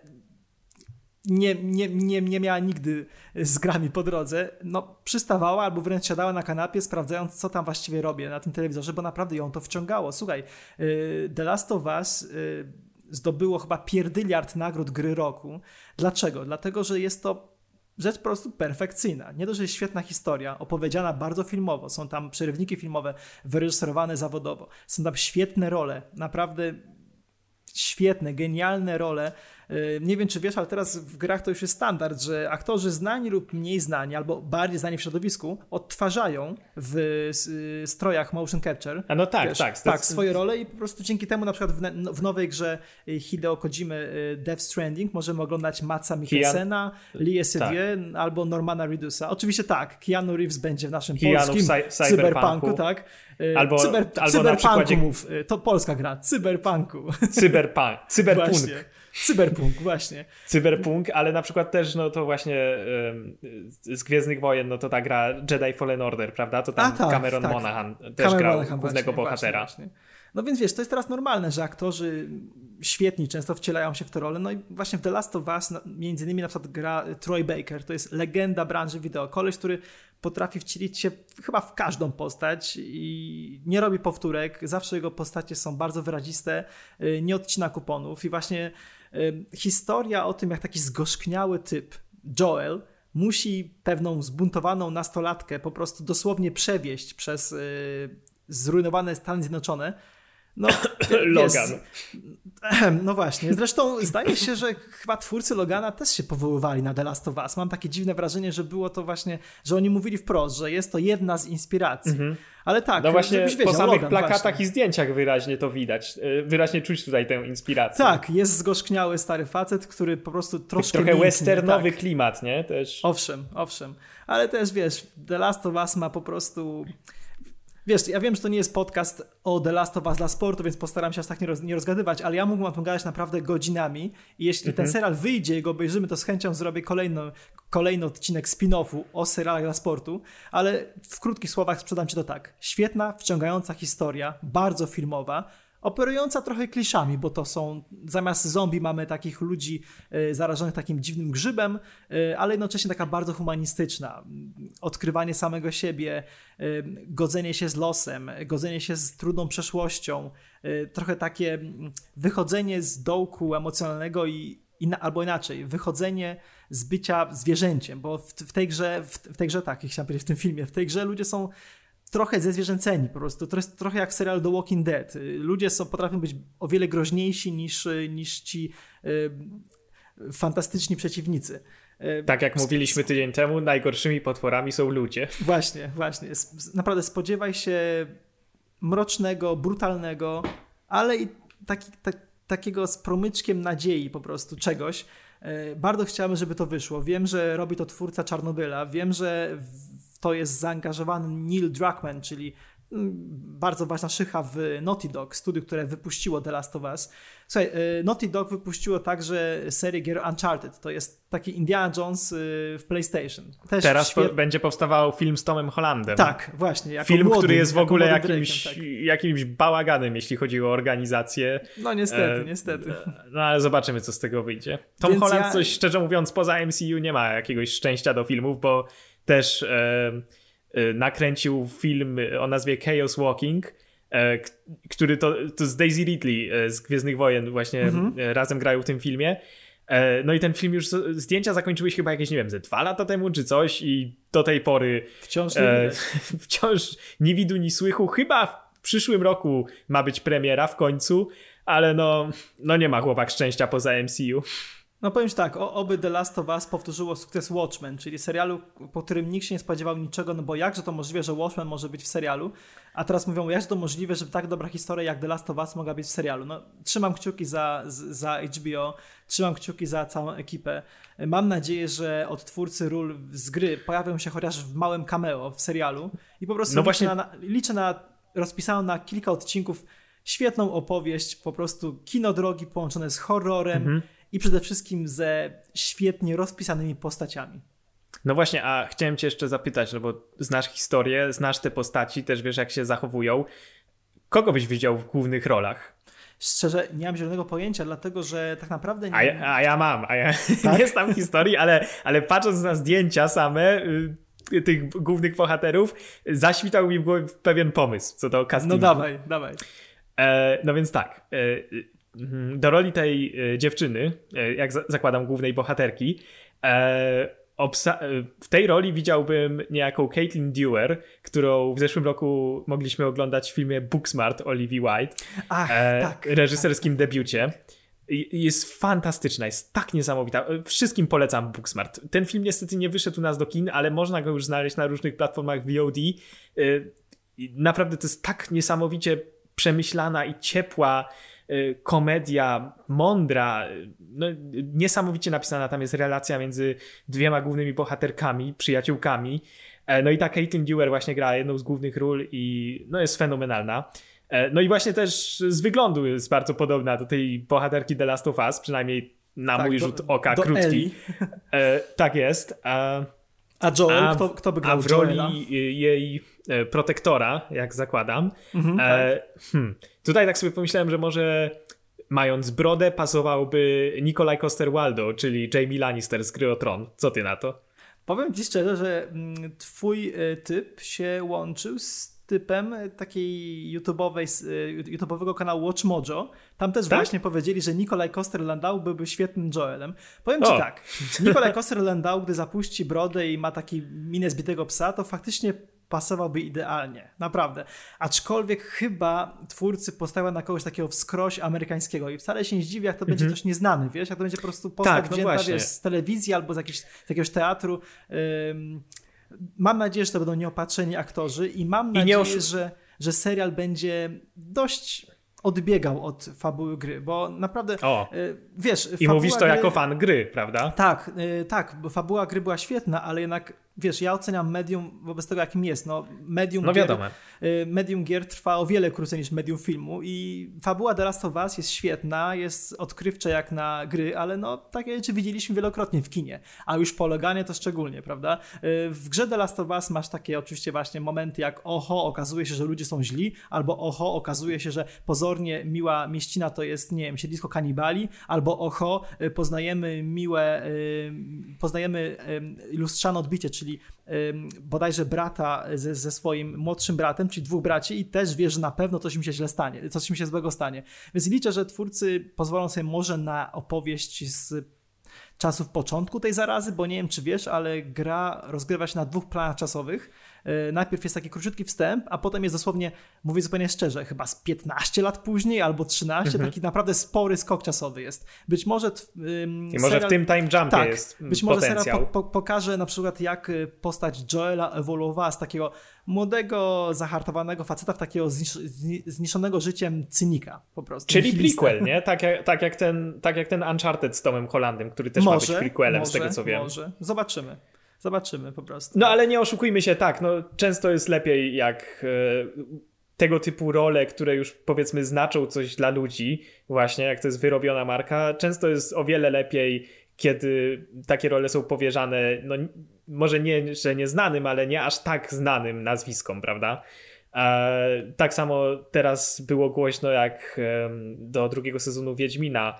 nie, nie, nie, nie miała nigdy z grami po drodze, no przystawała albo wręcz siadała na kanapie, sprawdzając, co tam właściwie robię na tym telewizorze, bo naprawdę ją to wciągało. Słuchaj, y, The Last of Us y, zdobyło chyba pierdyliard nagród gry roku. Dlaczego? Dlatego, że jest to rzecz po prostu perfekcyjna. Nie dość, że jest świetna historia, opowiedziana bardzo filmowo, są tam przerywniki filmowe wyreżyserowane zawodowo, są tam świetne role, naprawdę świetne, genialne role nie wiem, czy wiesz, ale teraz w grach to już jest standard, że aktorzy znani lub mniej znani, albo bardziej znani w środowisku, odtwarzają w y, strojach motion capture. A no tak, wiesz, tak. Tak, swoje role i po prostu dzięki temu na przykład w, w nowej grze y, Hideo Kojimy y, Death Stranding możemy oglądać Matsa Mikkelsena, Lee Sedie tak. albo Normana Redusa. Oczywiście tak, Keanu Reeves będzie w naszym Keanu polskim cyberpunku, cyberpunku, tak. Albo, Cyber, albo cyberpunku na przykładzie... mów, to polska gra, cyberpunku. Cyberpunk, cyberpunk. Cyberpunk, właśnie. Cyberpunk, ale na przykład też, no to właśnie z Gwiezdnych Wojen, no to ta gra Jedi Fallen Order, prawda? To tam A, tak, Cameron tak. Monaghan też Cameron grał Monaghan, głównego właśnie, bohatera. Właśnie, właśnie. No więc wiesz, to jest teraz normalne, że aktorzy świetni często wcielają się w te role. No i właśnie w The Last of Us, między innymi na przykład gra Troy Baker, to jest legenda branży wideo. Koleś, który potrafi wcielić się chyba w każdą postać i nie robi powtórek. Zawsze jego postacie są bardzo wyraziste, y, nie odcina kuponów i właśnie historia o tym, jak taki zgorzkniały typ, Joel, musi pewną zbuntowaną nastolatkę po prostu dosłownie przewieźć przez y, zrujnowane Stany Zjednoczone, no, Logan. no właśnie. Zresztą zdaje się, że chyba twórcy Logana też się powoływali na The Last of Us. Mam takie dziwne wrażenie, że było to właśnie, że oni mówili wprost, że jest to jedna z inspiracji. Mhm. Ale tak, no właśnie wiedział, po samych Logan, plakatach właśnie. i zdjęciach wyraźnie to widać. Y, wyraźnie czuć tutaj tę inspirację. Tak, jest zgorzkniały stary facet, który po prostu troszkę... Trochę westernowy tak. klimat, nie? Też. Owszem, owszem. Ale też wiesz, The Last of Us ma po prostu Wiesz, ja wiem, że to nie jest podcast o The Last of Us dla sportu, więc postaram się aż tak nie, roz, nie rozgadywać, ale ja mógłbym o tym gadać naprawdę godzinami i jeśli mhm. ten serial wyjdzie i go obejrzymy, to z chęcią zrobię kolejny, kolejny odcinek spin-offu o serialach dla sportu, ale w krótkich słowach sprzedam ci to tak. Świetna, wciągająca historia, bardzo filmowa, operująca trochę kliszami, bo to są, zamiast zombie mamy takich ludzi y, zarażonych takim dziwnym grzybem, y, ale jednocześnie taka bardzo humanistyczna. Odkrywanie samego siebie, y, godzenie się z losem, godzenie się z trudną przeszłością, trochę takie wychodzenie z dołku emocjonalnego i albo inaczej, wychodzenie z bycia zwierzęciem, bo w, w tej grze, w, w, tej grze tak, jak chciałem powiedzieć w tym filmie, w tej grze ludzie są trochę zezwierzęceni po prostu. To jest trochę jak serial The Walking Dead. Ludzie są, potrafią być o wiele groźniejsi niż, niż ci y, fantastyczni przeciwnicy. Y, tak jak mówiliśmy tydzień temu, najgorszymi potworami są ludzie. Właśnie, właśnie. Naprawdę spodziewaj się mrocznego, brutalnego, ale i taki, tak, takiego z promyczkiem nadziei po prostu czegoś. Y, bardzo chciałem, żeby to wyszło. Wiem, że robi to twórca Czarnobyla. Wiem, że to jest zaangażowany Neil Druckmann, czyli mm, bardzo ważna szycha w Naughty Dog, studiu, które wypuściło The Last of Us. Słuchaj, y, Naughty Dog wypuściło także serię gier Uncharted. To jest taki Indiana Jones y, w PlayStation. Też Teraz świet... po, będzie powstawał film z Tomem Hollandem. Tak, właśnie. film, młody, który jest w ogóle jakimś, tak. jakimś bałaganem, jeśli chodzi o organizację. No niestety, e, niestety. No ale zobaczymy, co z tego wyjdzie. Tom Więc Holland ja... coś, szczerze mówiąc, poza MCU nie ma jakiegoś szczęścia do filmów, bo też e, e, nakręcił film o nazwie Chaos Walking, e, który to, to z Daisy Ridley e, z Gwiezdnych Wojen właśnie mhm. E, razem grają w tym filmie. E, no i ten film już, zdjęcia zakończyły się chyba jakieś, nie wiem, ze dwa lata temu czy coś i do tej pory wciąż nie, wciąż nie widu, ni słychu. Chyba w przyszłym roku ma być premiera w końcu, ale no, no nie ma chłopak szczęścia poza MCU. No powiem tak, o, oby The Last of Us powtórzyło sukces Watchmen, czyli serialu, po którym nikt się nie spodziewał niczego, no bo jakże to możliwe, że Watchmen może być w serialu, a teraz mówią, jakże to możliwe, żeby tak dobra historia jak The Last of Us mogła być w serialu. No trzymam kciuki za, za HBO, trzymam kciuki za całą ekipę. Mam nadzieję, że odtwórcy ról z gry pojawią się chociaż w małym cameo w serialu i po prostu no liczę, właśnie... na, liczę na rozpisaną na kilka odcinków świetną opowieść, po prostu kino drogi połączone z horrorem, mhm i przede wszystkim ze świetnie rozpisanymi postaciami. No właśnie, a chciałem cię jeszcze zapytać, no bo znasz historię, znasz te postaci, też wiesz jak się zachowują. Kogo byś widział w głównych rolach? Szczerze, nie mam zielonego pojęcia, dlatego że tak naprawdę nie. A ja, a ja mam, a ja tak? nie znam historii, ale, ale patrząc na zdjęcia same y, tych głównych bohaterów, zaświtał mi w głowie pewien pomysł co do castingu. No dawaj, dawaj. E, no więc tak. E. do roli tej e, dziewczyny, e, jak zakładam głównej bohaterki, e, w tej roli widziałbym niejaką Caitlin Dewar, którą w zeszłym roku mogliśmy oglądać w filmie Booksmart Olivia White, Ach, e, tak, reżyserskim tak. debiucie. Jest fantastyczna, jest tak niesamowita. Wszystkim polecam Booksmart. Ten film niestety nie wyszedł u nas do kin, ale można go już znaleźć na różnych platformach VOD. Naprawdę to jest tak niesamowicie przemyślana i ciepła komedia mądra, no, niesamowicie napisana. Tam jest relacja między dwiema głównymi bohaterkami, przyjaciółkami. E, no i ta Caitlin Dewar właśnie gra jedną z głównych ról i no, jest fenomenalna. E, no i właśnie też z wyglądu jest bardzo podobna do tej bohaterki The Last of Us, przynajmniej na tak, mój do, rzut oka krótki. E, tak jest. A, a Joel, a, kto, kto by grał A w roli Joela? jej protektora, jak zakładam. Mhm, e, tak. hmm. Tutaj tak sobie pomyślałem, że może mając brodę pasowałby Nikolaj Coster-Waldau, czyli Jamie Lannister z Gry o Tron. Co ty na to? Powiem ci szczerze, że mm, twój e, typ się łączył z typem takiej YouTube'owej, YouTube'owego kanału Watch Mojo. Tam też tak? właśnie powiedzieli, że Nikolaj Coster-Landau byłby świetnym Joelem. Powiem o. ci tak, Nikolaj Coster-Landau, gdy zapuści brodę i ma taki minę zbitego psa, to faktycznie pasowałby idealnie, naprawdę. Aczkolwiek chyba twórcy postawią na kogoś takiego wskroś amerykańskiego i wcale się nie zdziwię, jak to będzie mhm. ktoś nieznany, wiesz, jak to będzie po prostu postać tak, no wzięta wiesz, z telewizji albo z, jakiegoś, z jakiegoś teatru. mam nadzieję, że to będą nieopatrzeni aktorzy i mam I nadzieję, że, że serial będzie dość odbiegał od fabuły gry, bo naprawdę, o. Y, wiesz... I mówisz to gry, jako fan gry, prawda? Tak, y, tak, bo fabuła gry była świetna, ale jednak wiesz, ja oceniam medium wobec tego, jakim jest. No, medium, no wiadomo. Gier, y, medium gier trwa o wiele krócej niż medium filmu i fabuła The Last of Us jest świetna, jest odkrywcza jak na gry, ale no, takie rzeczy widzieliśmy wielokrotnie w kinie, a już poleganie to szczególnie, prawda? Y, w grze The Last of Us masz takie oczywiście właśnie momenty jak oho, okazuje się, że ludzie są źli, albo oho, okazuje się, że pozornie miła mieścina to jest, nie wiem, siedlisko kanibali, albo oho, y, poznajemy miłe, poznajemy lustrzane odbicie, czyli czyli bodajże brata ze, ze, swoim młodszym bratem, czyli dwóch braci i też wie, że na pewno coś mi się źle stanie, coś mi się złego stanie. Więc liczę, że twórcy pozwolą sobie może na opowieść z czasów początku tej zarazy, bo nie wiem czy wiesz, ale gra rozgrywa się na dwóch planach czasowych. E, najpierw jest taki króciutki wstęp, a potem jest dosłownie, mówię zupełnie szczerze, chyba z 15 lat później albo 13, mhm. taki naprawdę spory skok czasowy jest. Być może. Um, I może serial, w tym time jumpie tak, jest. Być może potencjał. serial po, po, pokaże na przykład, jak y, postać Joela ewoluowała z takiego młodego, zahartowanego faceta w takiego znisz, zniszczonego życiem cynika po prostu. Czyli prequel, nie? Tak jak, tak, jak ten, tak jak ten Uncharted z Tomem Hollandem, który też może, ma być prequelem, może, z tego co wiem. Może, zobaczymy. Zobaczymy po prostu. No ale nie oszukujmy się, tak, no często jest lepiej jak e, tego typu role, które już powiedzmy znaczą coś dla ludzi, właśnie jak to jest wyrobiona marka, często jest o wiele lepiej, kiedy takie role są powierzane, no może nie, że nieznanym, ale nie aż tak znanym nazwiskom, prawda? E, tak samo teraz było głośno jak do drugiego sezonu Wiedźmina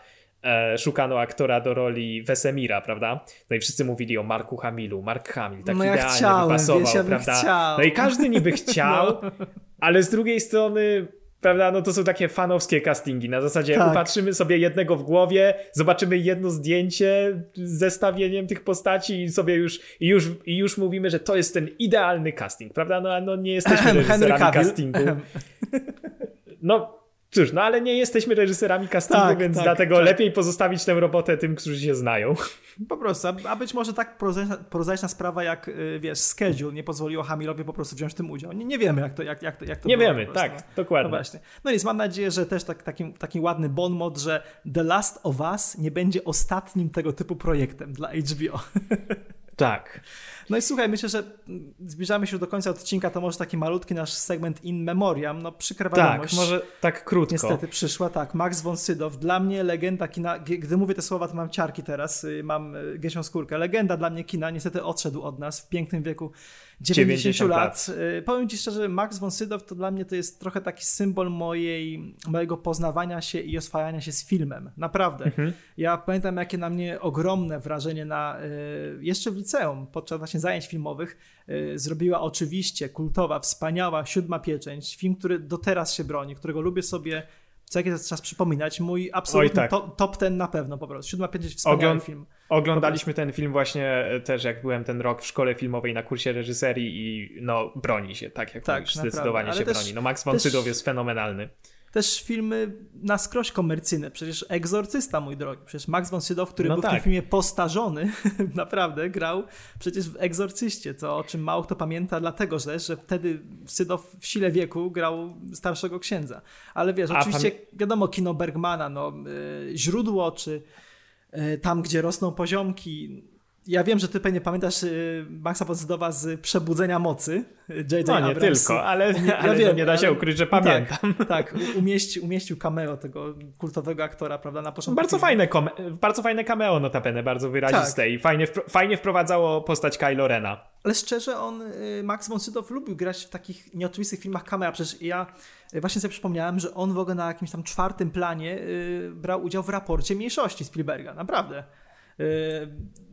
szukano aktora do roli Wesemira, prawda? No i wszyscy mówili o Marku Hamilu. Mark Hamil tak no idealnie ja chciałem, wypasował, wiesz, ja prawda? Chciał. No i każdy niby chciał, no. ale z drugiej strony prawda, no to są takie fanowskie castingi. Na zasadzie tak. upatrzymy sobie jednego w głowie, zobaczymy jedno zdjęcie z zestawieniem tych postaci i sobie już, i już, i już mówimy, że to jest ten idealny casting, prawda? No, no nie jesteśmy reżyserami castingu. No Cóż, no ale nie jesteśmy reżyserami castingu, tak, więc tak, dlatego tak. lepiej pozostawić tę robotę tym, którzy się znają. Po prostu, a, być może tak prozaiczna, sprawa jak, y, wiesz, schedule nie pozwoliło Hamilowi po prostu wziąć w tym udział. Nie, nie wiemy, jak to, jak, jak to, jak to Nie wiemy, tak, no. dokładnie. No właśnie. No nic, mam nadzieję, że też tak, taki, taki ładny bon mot, że The Last of Us nie będzie ostatnim tego typu projektem dla HBO. Tak. No i słuchaj, myślę, że zbliżamy się do końca odcinka, to może taki malutki nasz segment in memoriam, no przykra Tak, może tak krótko. Niestety przyszła, tak, Max von Sydow, dla mnie legenda kina, gdy mówię te słowa, to mam ciarki teraz, y, mam y, gęsią skórkę, legenda dla mnie kina, niestety odszedł od nas w pięknym wieku 90, 90 lat. lat. Y, powiem Ci szczerze, Max von Sydow to dla mnie to jest trochę taki symbol mojej, mojego poznawania się i oswajania się z filmem. Naprawdę. Mhm. Ja pamiętam, jakie na mnie ogromne wrażenie na, jeszcze w liceum, podczas właśnie zajęć filmowych, zrobiła oczywiście kultowa, wspaniała Siódma Pieczęć. Film, który do teraz się broni, którego lubię sobie co jakiś czas przypominać. Mój absolutny tak. top, top ten na pewno po prostu. Siódma pięć wspaniały film. Oglądaliśmy ten film właśnie e, też, jak byłem ten rok w szkole filmowej na kursie reżyserii i no broni się, tak jak tak, mówisz, zdecydowanie się też, broni. No Max von Sydow jest fenomenalny też filmy na skroś komercyjne. Przecież Egzorcysta, mój drogi. Przecież Max von Sydow, który no był tak. w tym tak. filmie postarzony, naprawdę grał przecież w Egzorcyście, co o czym mało kto pamięta, dlatego że, że wtedy Sydow w sile wieku grał starszego księdza. Ale wiesz, A, oczywiście wiadomo, kino Bergmana, no, yy, źródło, czy yy, tam, gdzie rosną poziomki, ja wiem, że ty pewnie pamiętasz y, Maxa Pozydowa z Przebudzenia Mocy. J.J. No nie Abrams. tylko, ale, ja ale wiem, nie da się ale, ukryć, że pamiętam. Tak, tak umieści, umieścił cameo tego kultowego aktora, prawda, na początku. Bardzo fajne, bardzo fajne cameo notabene, bardzo wyraziste tak. i fajnie, fajnie wprowadzało postać Kylo Rena. Ale szczerze, on, y, Max von Sydow lubił grać w takich nieoczywistych filmach cameo, przecież ja y, właśnie sobie przypomniałem, że on w ogóle na jakimś tam czwartym planie brał udział w raporcie mniejszości Spielberga, naprawdę. E,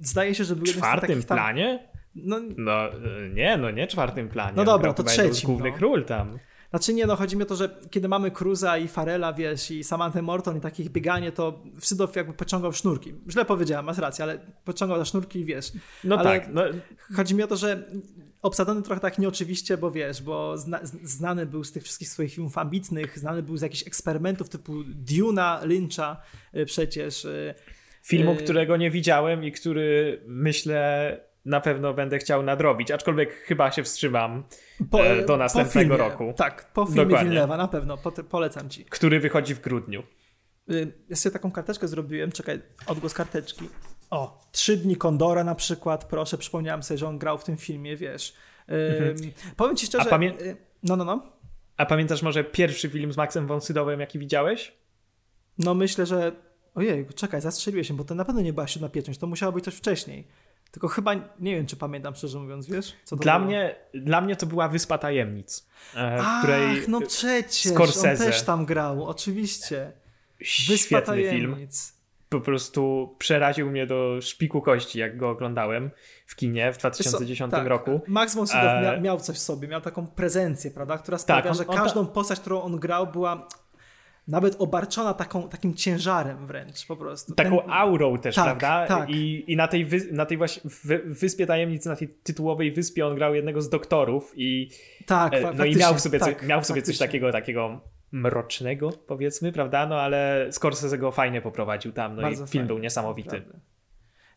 zdaje się, że był w czwartym tam... planie? No, no nie, no nie czwartym planie. No dobra, to trzeci. głównych no. ról tam. Znaczy nie, no chodzi mi o to, że kiedy mamy Cruza i Farela, wiesz, i Samantha Morton i takich bieganie, to Sydow jakby pociągał sznurki. Źle powiedziałem, masz rację, ale pociągał za sznurki i wiesz. No ale tak. No. Chodzi mi o to, że obsadzony trochę tak nieoczywiście, bo wiesz, bo zna, znany był z tych wszystkich swoich filmów ambitnych, znany był z jakichś eksperymentów typu Duna Lyncha y, przecież. Y, Filmu, yy... którego nie widziałem i który myślę na pewno będę chciał nadrobić, aczkolwiek chyba się wstrzymam po, e, do następnego filmie, roku. Tak, po filmie Dokładnie. Villeneuve'a na pewno, po, polecam ci. Który wychodzi w grudniu. Yy, ja sobie taką karteczkę zrobiłem, czekaj, odgłos karteczki. O, Trzy dni Kondora na przykład, proszę, przypomniałem sobie, że on grał w tym filmie, wiesz. Mhm. Powiem ci szczerze... Pamię... Yy, no, no, no. A pamiętasz może pierwszy film z Maxem von Sydowem, jaki widziałeś? No myślę, że Ojej, czekaj, zastrzeliłeś się, bo to na pewno nie była siódma pieczęć, to musiało być coś wcześniej. Tylko chyba nie wiem, czy pamiętam, szczerze mówiąc, wiesz? dla, mnie, dla mnie to była Wyspa Tajemnic. E, Ach, której no przecież, Scorsese. on też tam grał, oczywiście. Wyspa Tajemnic. Film. Po prostu przeraził mnie do szpiku kości, jak go oglądałem w kinie w 2010 tak, roku. Max von Sydow e... miał, miał coś w sobie, miał taką prezencję, prawda, która sprawia, tak, on, że każdą ta... postać, którą on grał, była nawet obarczona taką, takim ciężarem wręcz po prostu. Taką Ten... aurą też, tak, prawda? Tak. I, i na tej, wy, na tej właśnie wyspie tajemnicy, na tej tytułowej wyspie on grał jednego z doktorów i tak, e, no i miał w sobie, tak, coś, miał w sobie coś takiego, takiego mrocznego, powiedzmy, prawda? No ale Scorsese go fajnie poprowadził tam, no Bardzo i film fajnie, był niesamowity. Naprawdę.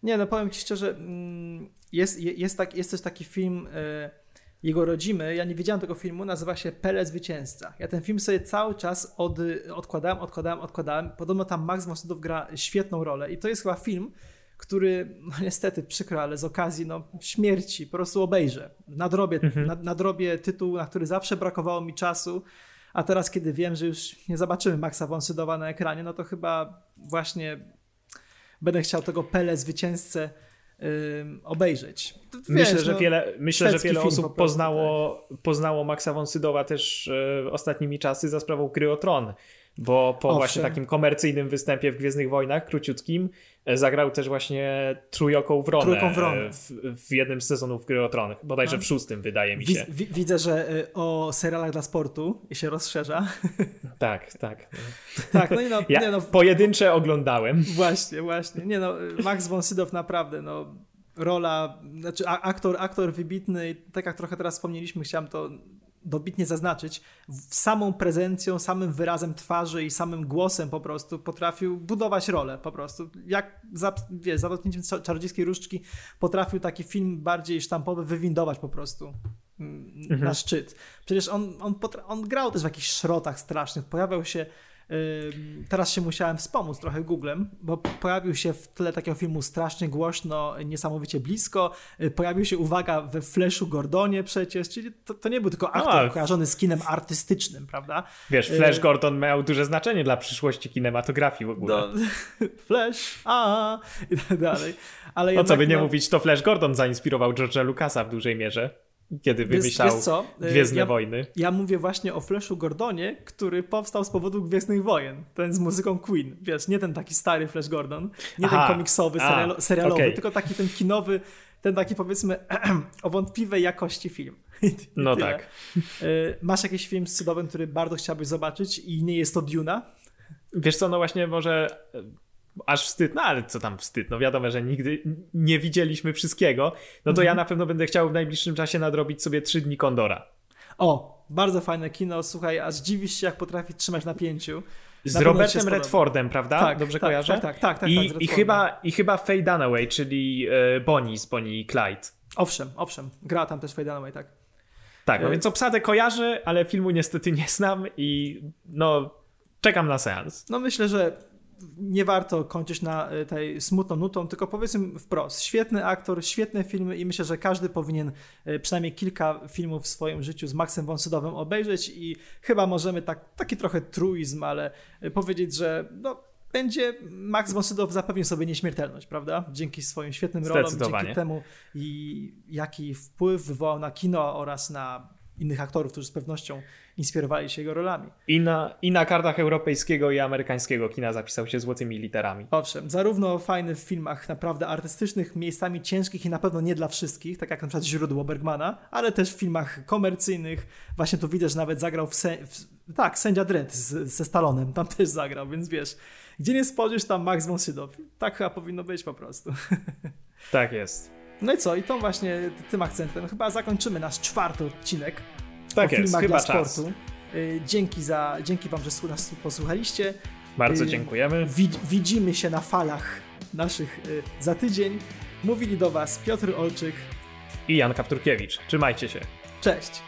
Nie, no powiem ci szczerze, mm, jest, jest, tak, jest też taki film... Yy jego rodzimy, ja nie widziałem tego filmu, nazywa się Pele Zwycięzca. Ja ten film sobie cały czas od, odkładałem, odkładałem, odkładałem. Podobno tam Max von Sydow gra świetną rolę i to jest chyba film, który, no niestety przykro, ale z okazji no, śmierci po prostu obejrzę. Nadrobię, mhm. nad, nadrobię tytuł, na który zawsze brakowało mi czasu, a teraz kiedy wiem, że już nie zobaczymy Maxa von Sydowa na ekranie, no to chyba właśnie będę chciał tego Pele Zwycięzcę obejrzeć. Wiesz, myślę, że no, wiele, myślę, że wiele osób prostu, poznało, tak. poznało Maxa von Sydowa też e, ostatnimi czasy za sprawą Gry o Tron, bo po Owszem. właśnie takim komercyjnym występie w Gwiezdnych Wojnach, króciutkim, e, zagrał też właśnie Trójoką Wronę, Trójką Wronę. E, w, w jednym z sezonów Gry o Tron, bodajże w szóstym wydaje mi się. widzę, że o serialach dla sportu się rozszerza. Tak, tak. tak, no i no, ja nie no, pojedyncze oglądałem. Właśnie, właśnie. Nie no, Max von Sydow naprawdę, no rola, znaczy aktor, aktor wybitny, tak jak trochę teraz wspomnieliśmy, chciałem to dobitnie zaznaczyć, samą prezencją, samym wyrazem twarzy i samym głosem po prostu potrafił budować rolę po prostu. Jak za, wiesz, za dotknięciem czarodziejskiej różdżki potrafił taki film bardziej sztampowy wywindować po prostu mm, mhm. na szczyt. Przecież on, on, on grał też w jakichś szrotach strasznych, pojawiał się Teraz się musiałem wspomóc trochę Googlem, bo pojawił się w tle takiego filmu strasznie głośno, niesamowicie blisko. Y, pojawił się, uwaga, we Flashu Gordonie przecież, czyli to, to nie był tylko aktor A, kojarzony z kinem artystycznym, prawda? Wiesz, y, Flash Gordon miał duże znaczenie dla przyszłości kinematografii w ogóle. No, Flash, a i tak dalej. Ale no co by nie no... mówić, to Flash Gordon zainspirował George'a Lucasa w dużej mierze kiedy wymyślał wiesz, wiesz co? Gwiezdne ja, Wojny. Ja mówię właśnie o Flashu Gordonie, który powstał z powodu Gwiezdnych Wojen. Ten z muzyką Queen. Wiesz, nie ten taki stary Flash Gordon, nie Aha, ten komiksowy, serialo, serialowy, okay. tylko taki ten kinowy, ten taki powiedzmy o wątpliwej jakości film. No tyle. tak. Y, masz jakiś film z cudowym, który bardzo chciałbyś zobaczyć i nie jest to Duna? Wiesz co, no właśnie może aż wstyd, no ale co tam wstyd, no wiadomo, że nigdy nie widzieliśmy wszystkiego, no to mhm. ja na pewno będę chciał w najbliższym czasie nadrobić sobie trzy dni Kondora. O, bardzo fajne kino, słuchaj, aż dziwisz się, jak potrafi trzymać napięciu. Z Robertem Redfordem, prawda? Tak, Dobrze tak, kojarzę? Tak, tak, tak. tak, I, tak i, chyba, I chyba Faye Dunaway, czyli e, Bonnie z Bonnie i Clyde. Owszem, owszem. Gra tam też Faye Dunaway, tak. Tak, no e... więc obsadę kojarzę, ale filmu niestety nie znam i no czekam na seans. No myślę, że nie warto kończyć na e, tej smutną nutą, tylko powiedzmy wprost, świetny aktor, świetne filmy i myślę, że każdy powinien e, przynajmniej kilka filmów w swoim życiu z Maxem von obejrzeć i chyba możemy tak, taki trochę truizm, ale e, powiedzieć, że no, będzie Max von Sydow zapewnił sobie nieśmiertelność, prawda? Dzięki swoim świetnym rolom, dzięki temu i jaki wpływ wywołał na kino oraz na innych aktorów, którzy z pewnością inspirowali się jego rolami. I na, I na kartach europejskiego i amerykańskiego kina zapisał się złotymi literami. Owszem, zarówno fajny w filmach naprawdę artystycznych, miejscami ciężkich i na pewno nie dla wszystkich, tak jak na przykład Źródło Bergmana, ale też w filmach komercyjnych. Właśnie tu widać, że nawet zagrał w, se, w tak, Sędzia Dredd z, ze Stalonem, tam też zagrał, więc wiesz, gdzie nie spojrzysz, tam Max von Sydow. Tak chyba powinno być po prostu. Tak jest. No i co? I tą właśnie tym akcentem chyba zakończymy nasz czwarty odcinek tak o jest, filmach chyba dla sportu. Czas. Y, dzięki, za, dzięki Wam, że nas posłuchaliście. Bardzo y, dziękujemy. widzimy się na falach naszych y, za tydzień. Mówili do Was Piotr Olczyk i Jan Kapturkiewicz. Trzymajcie się. Cześć.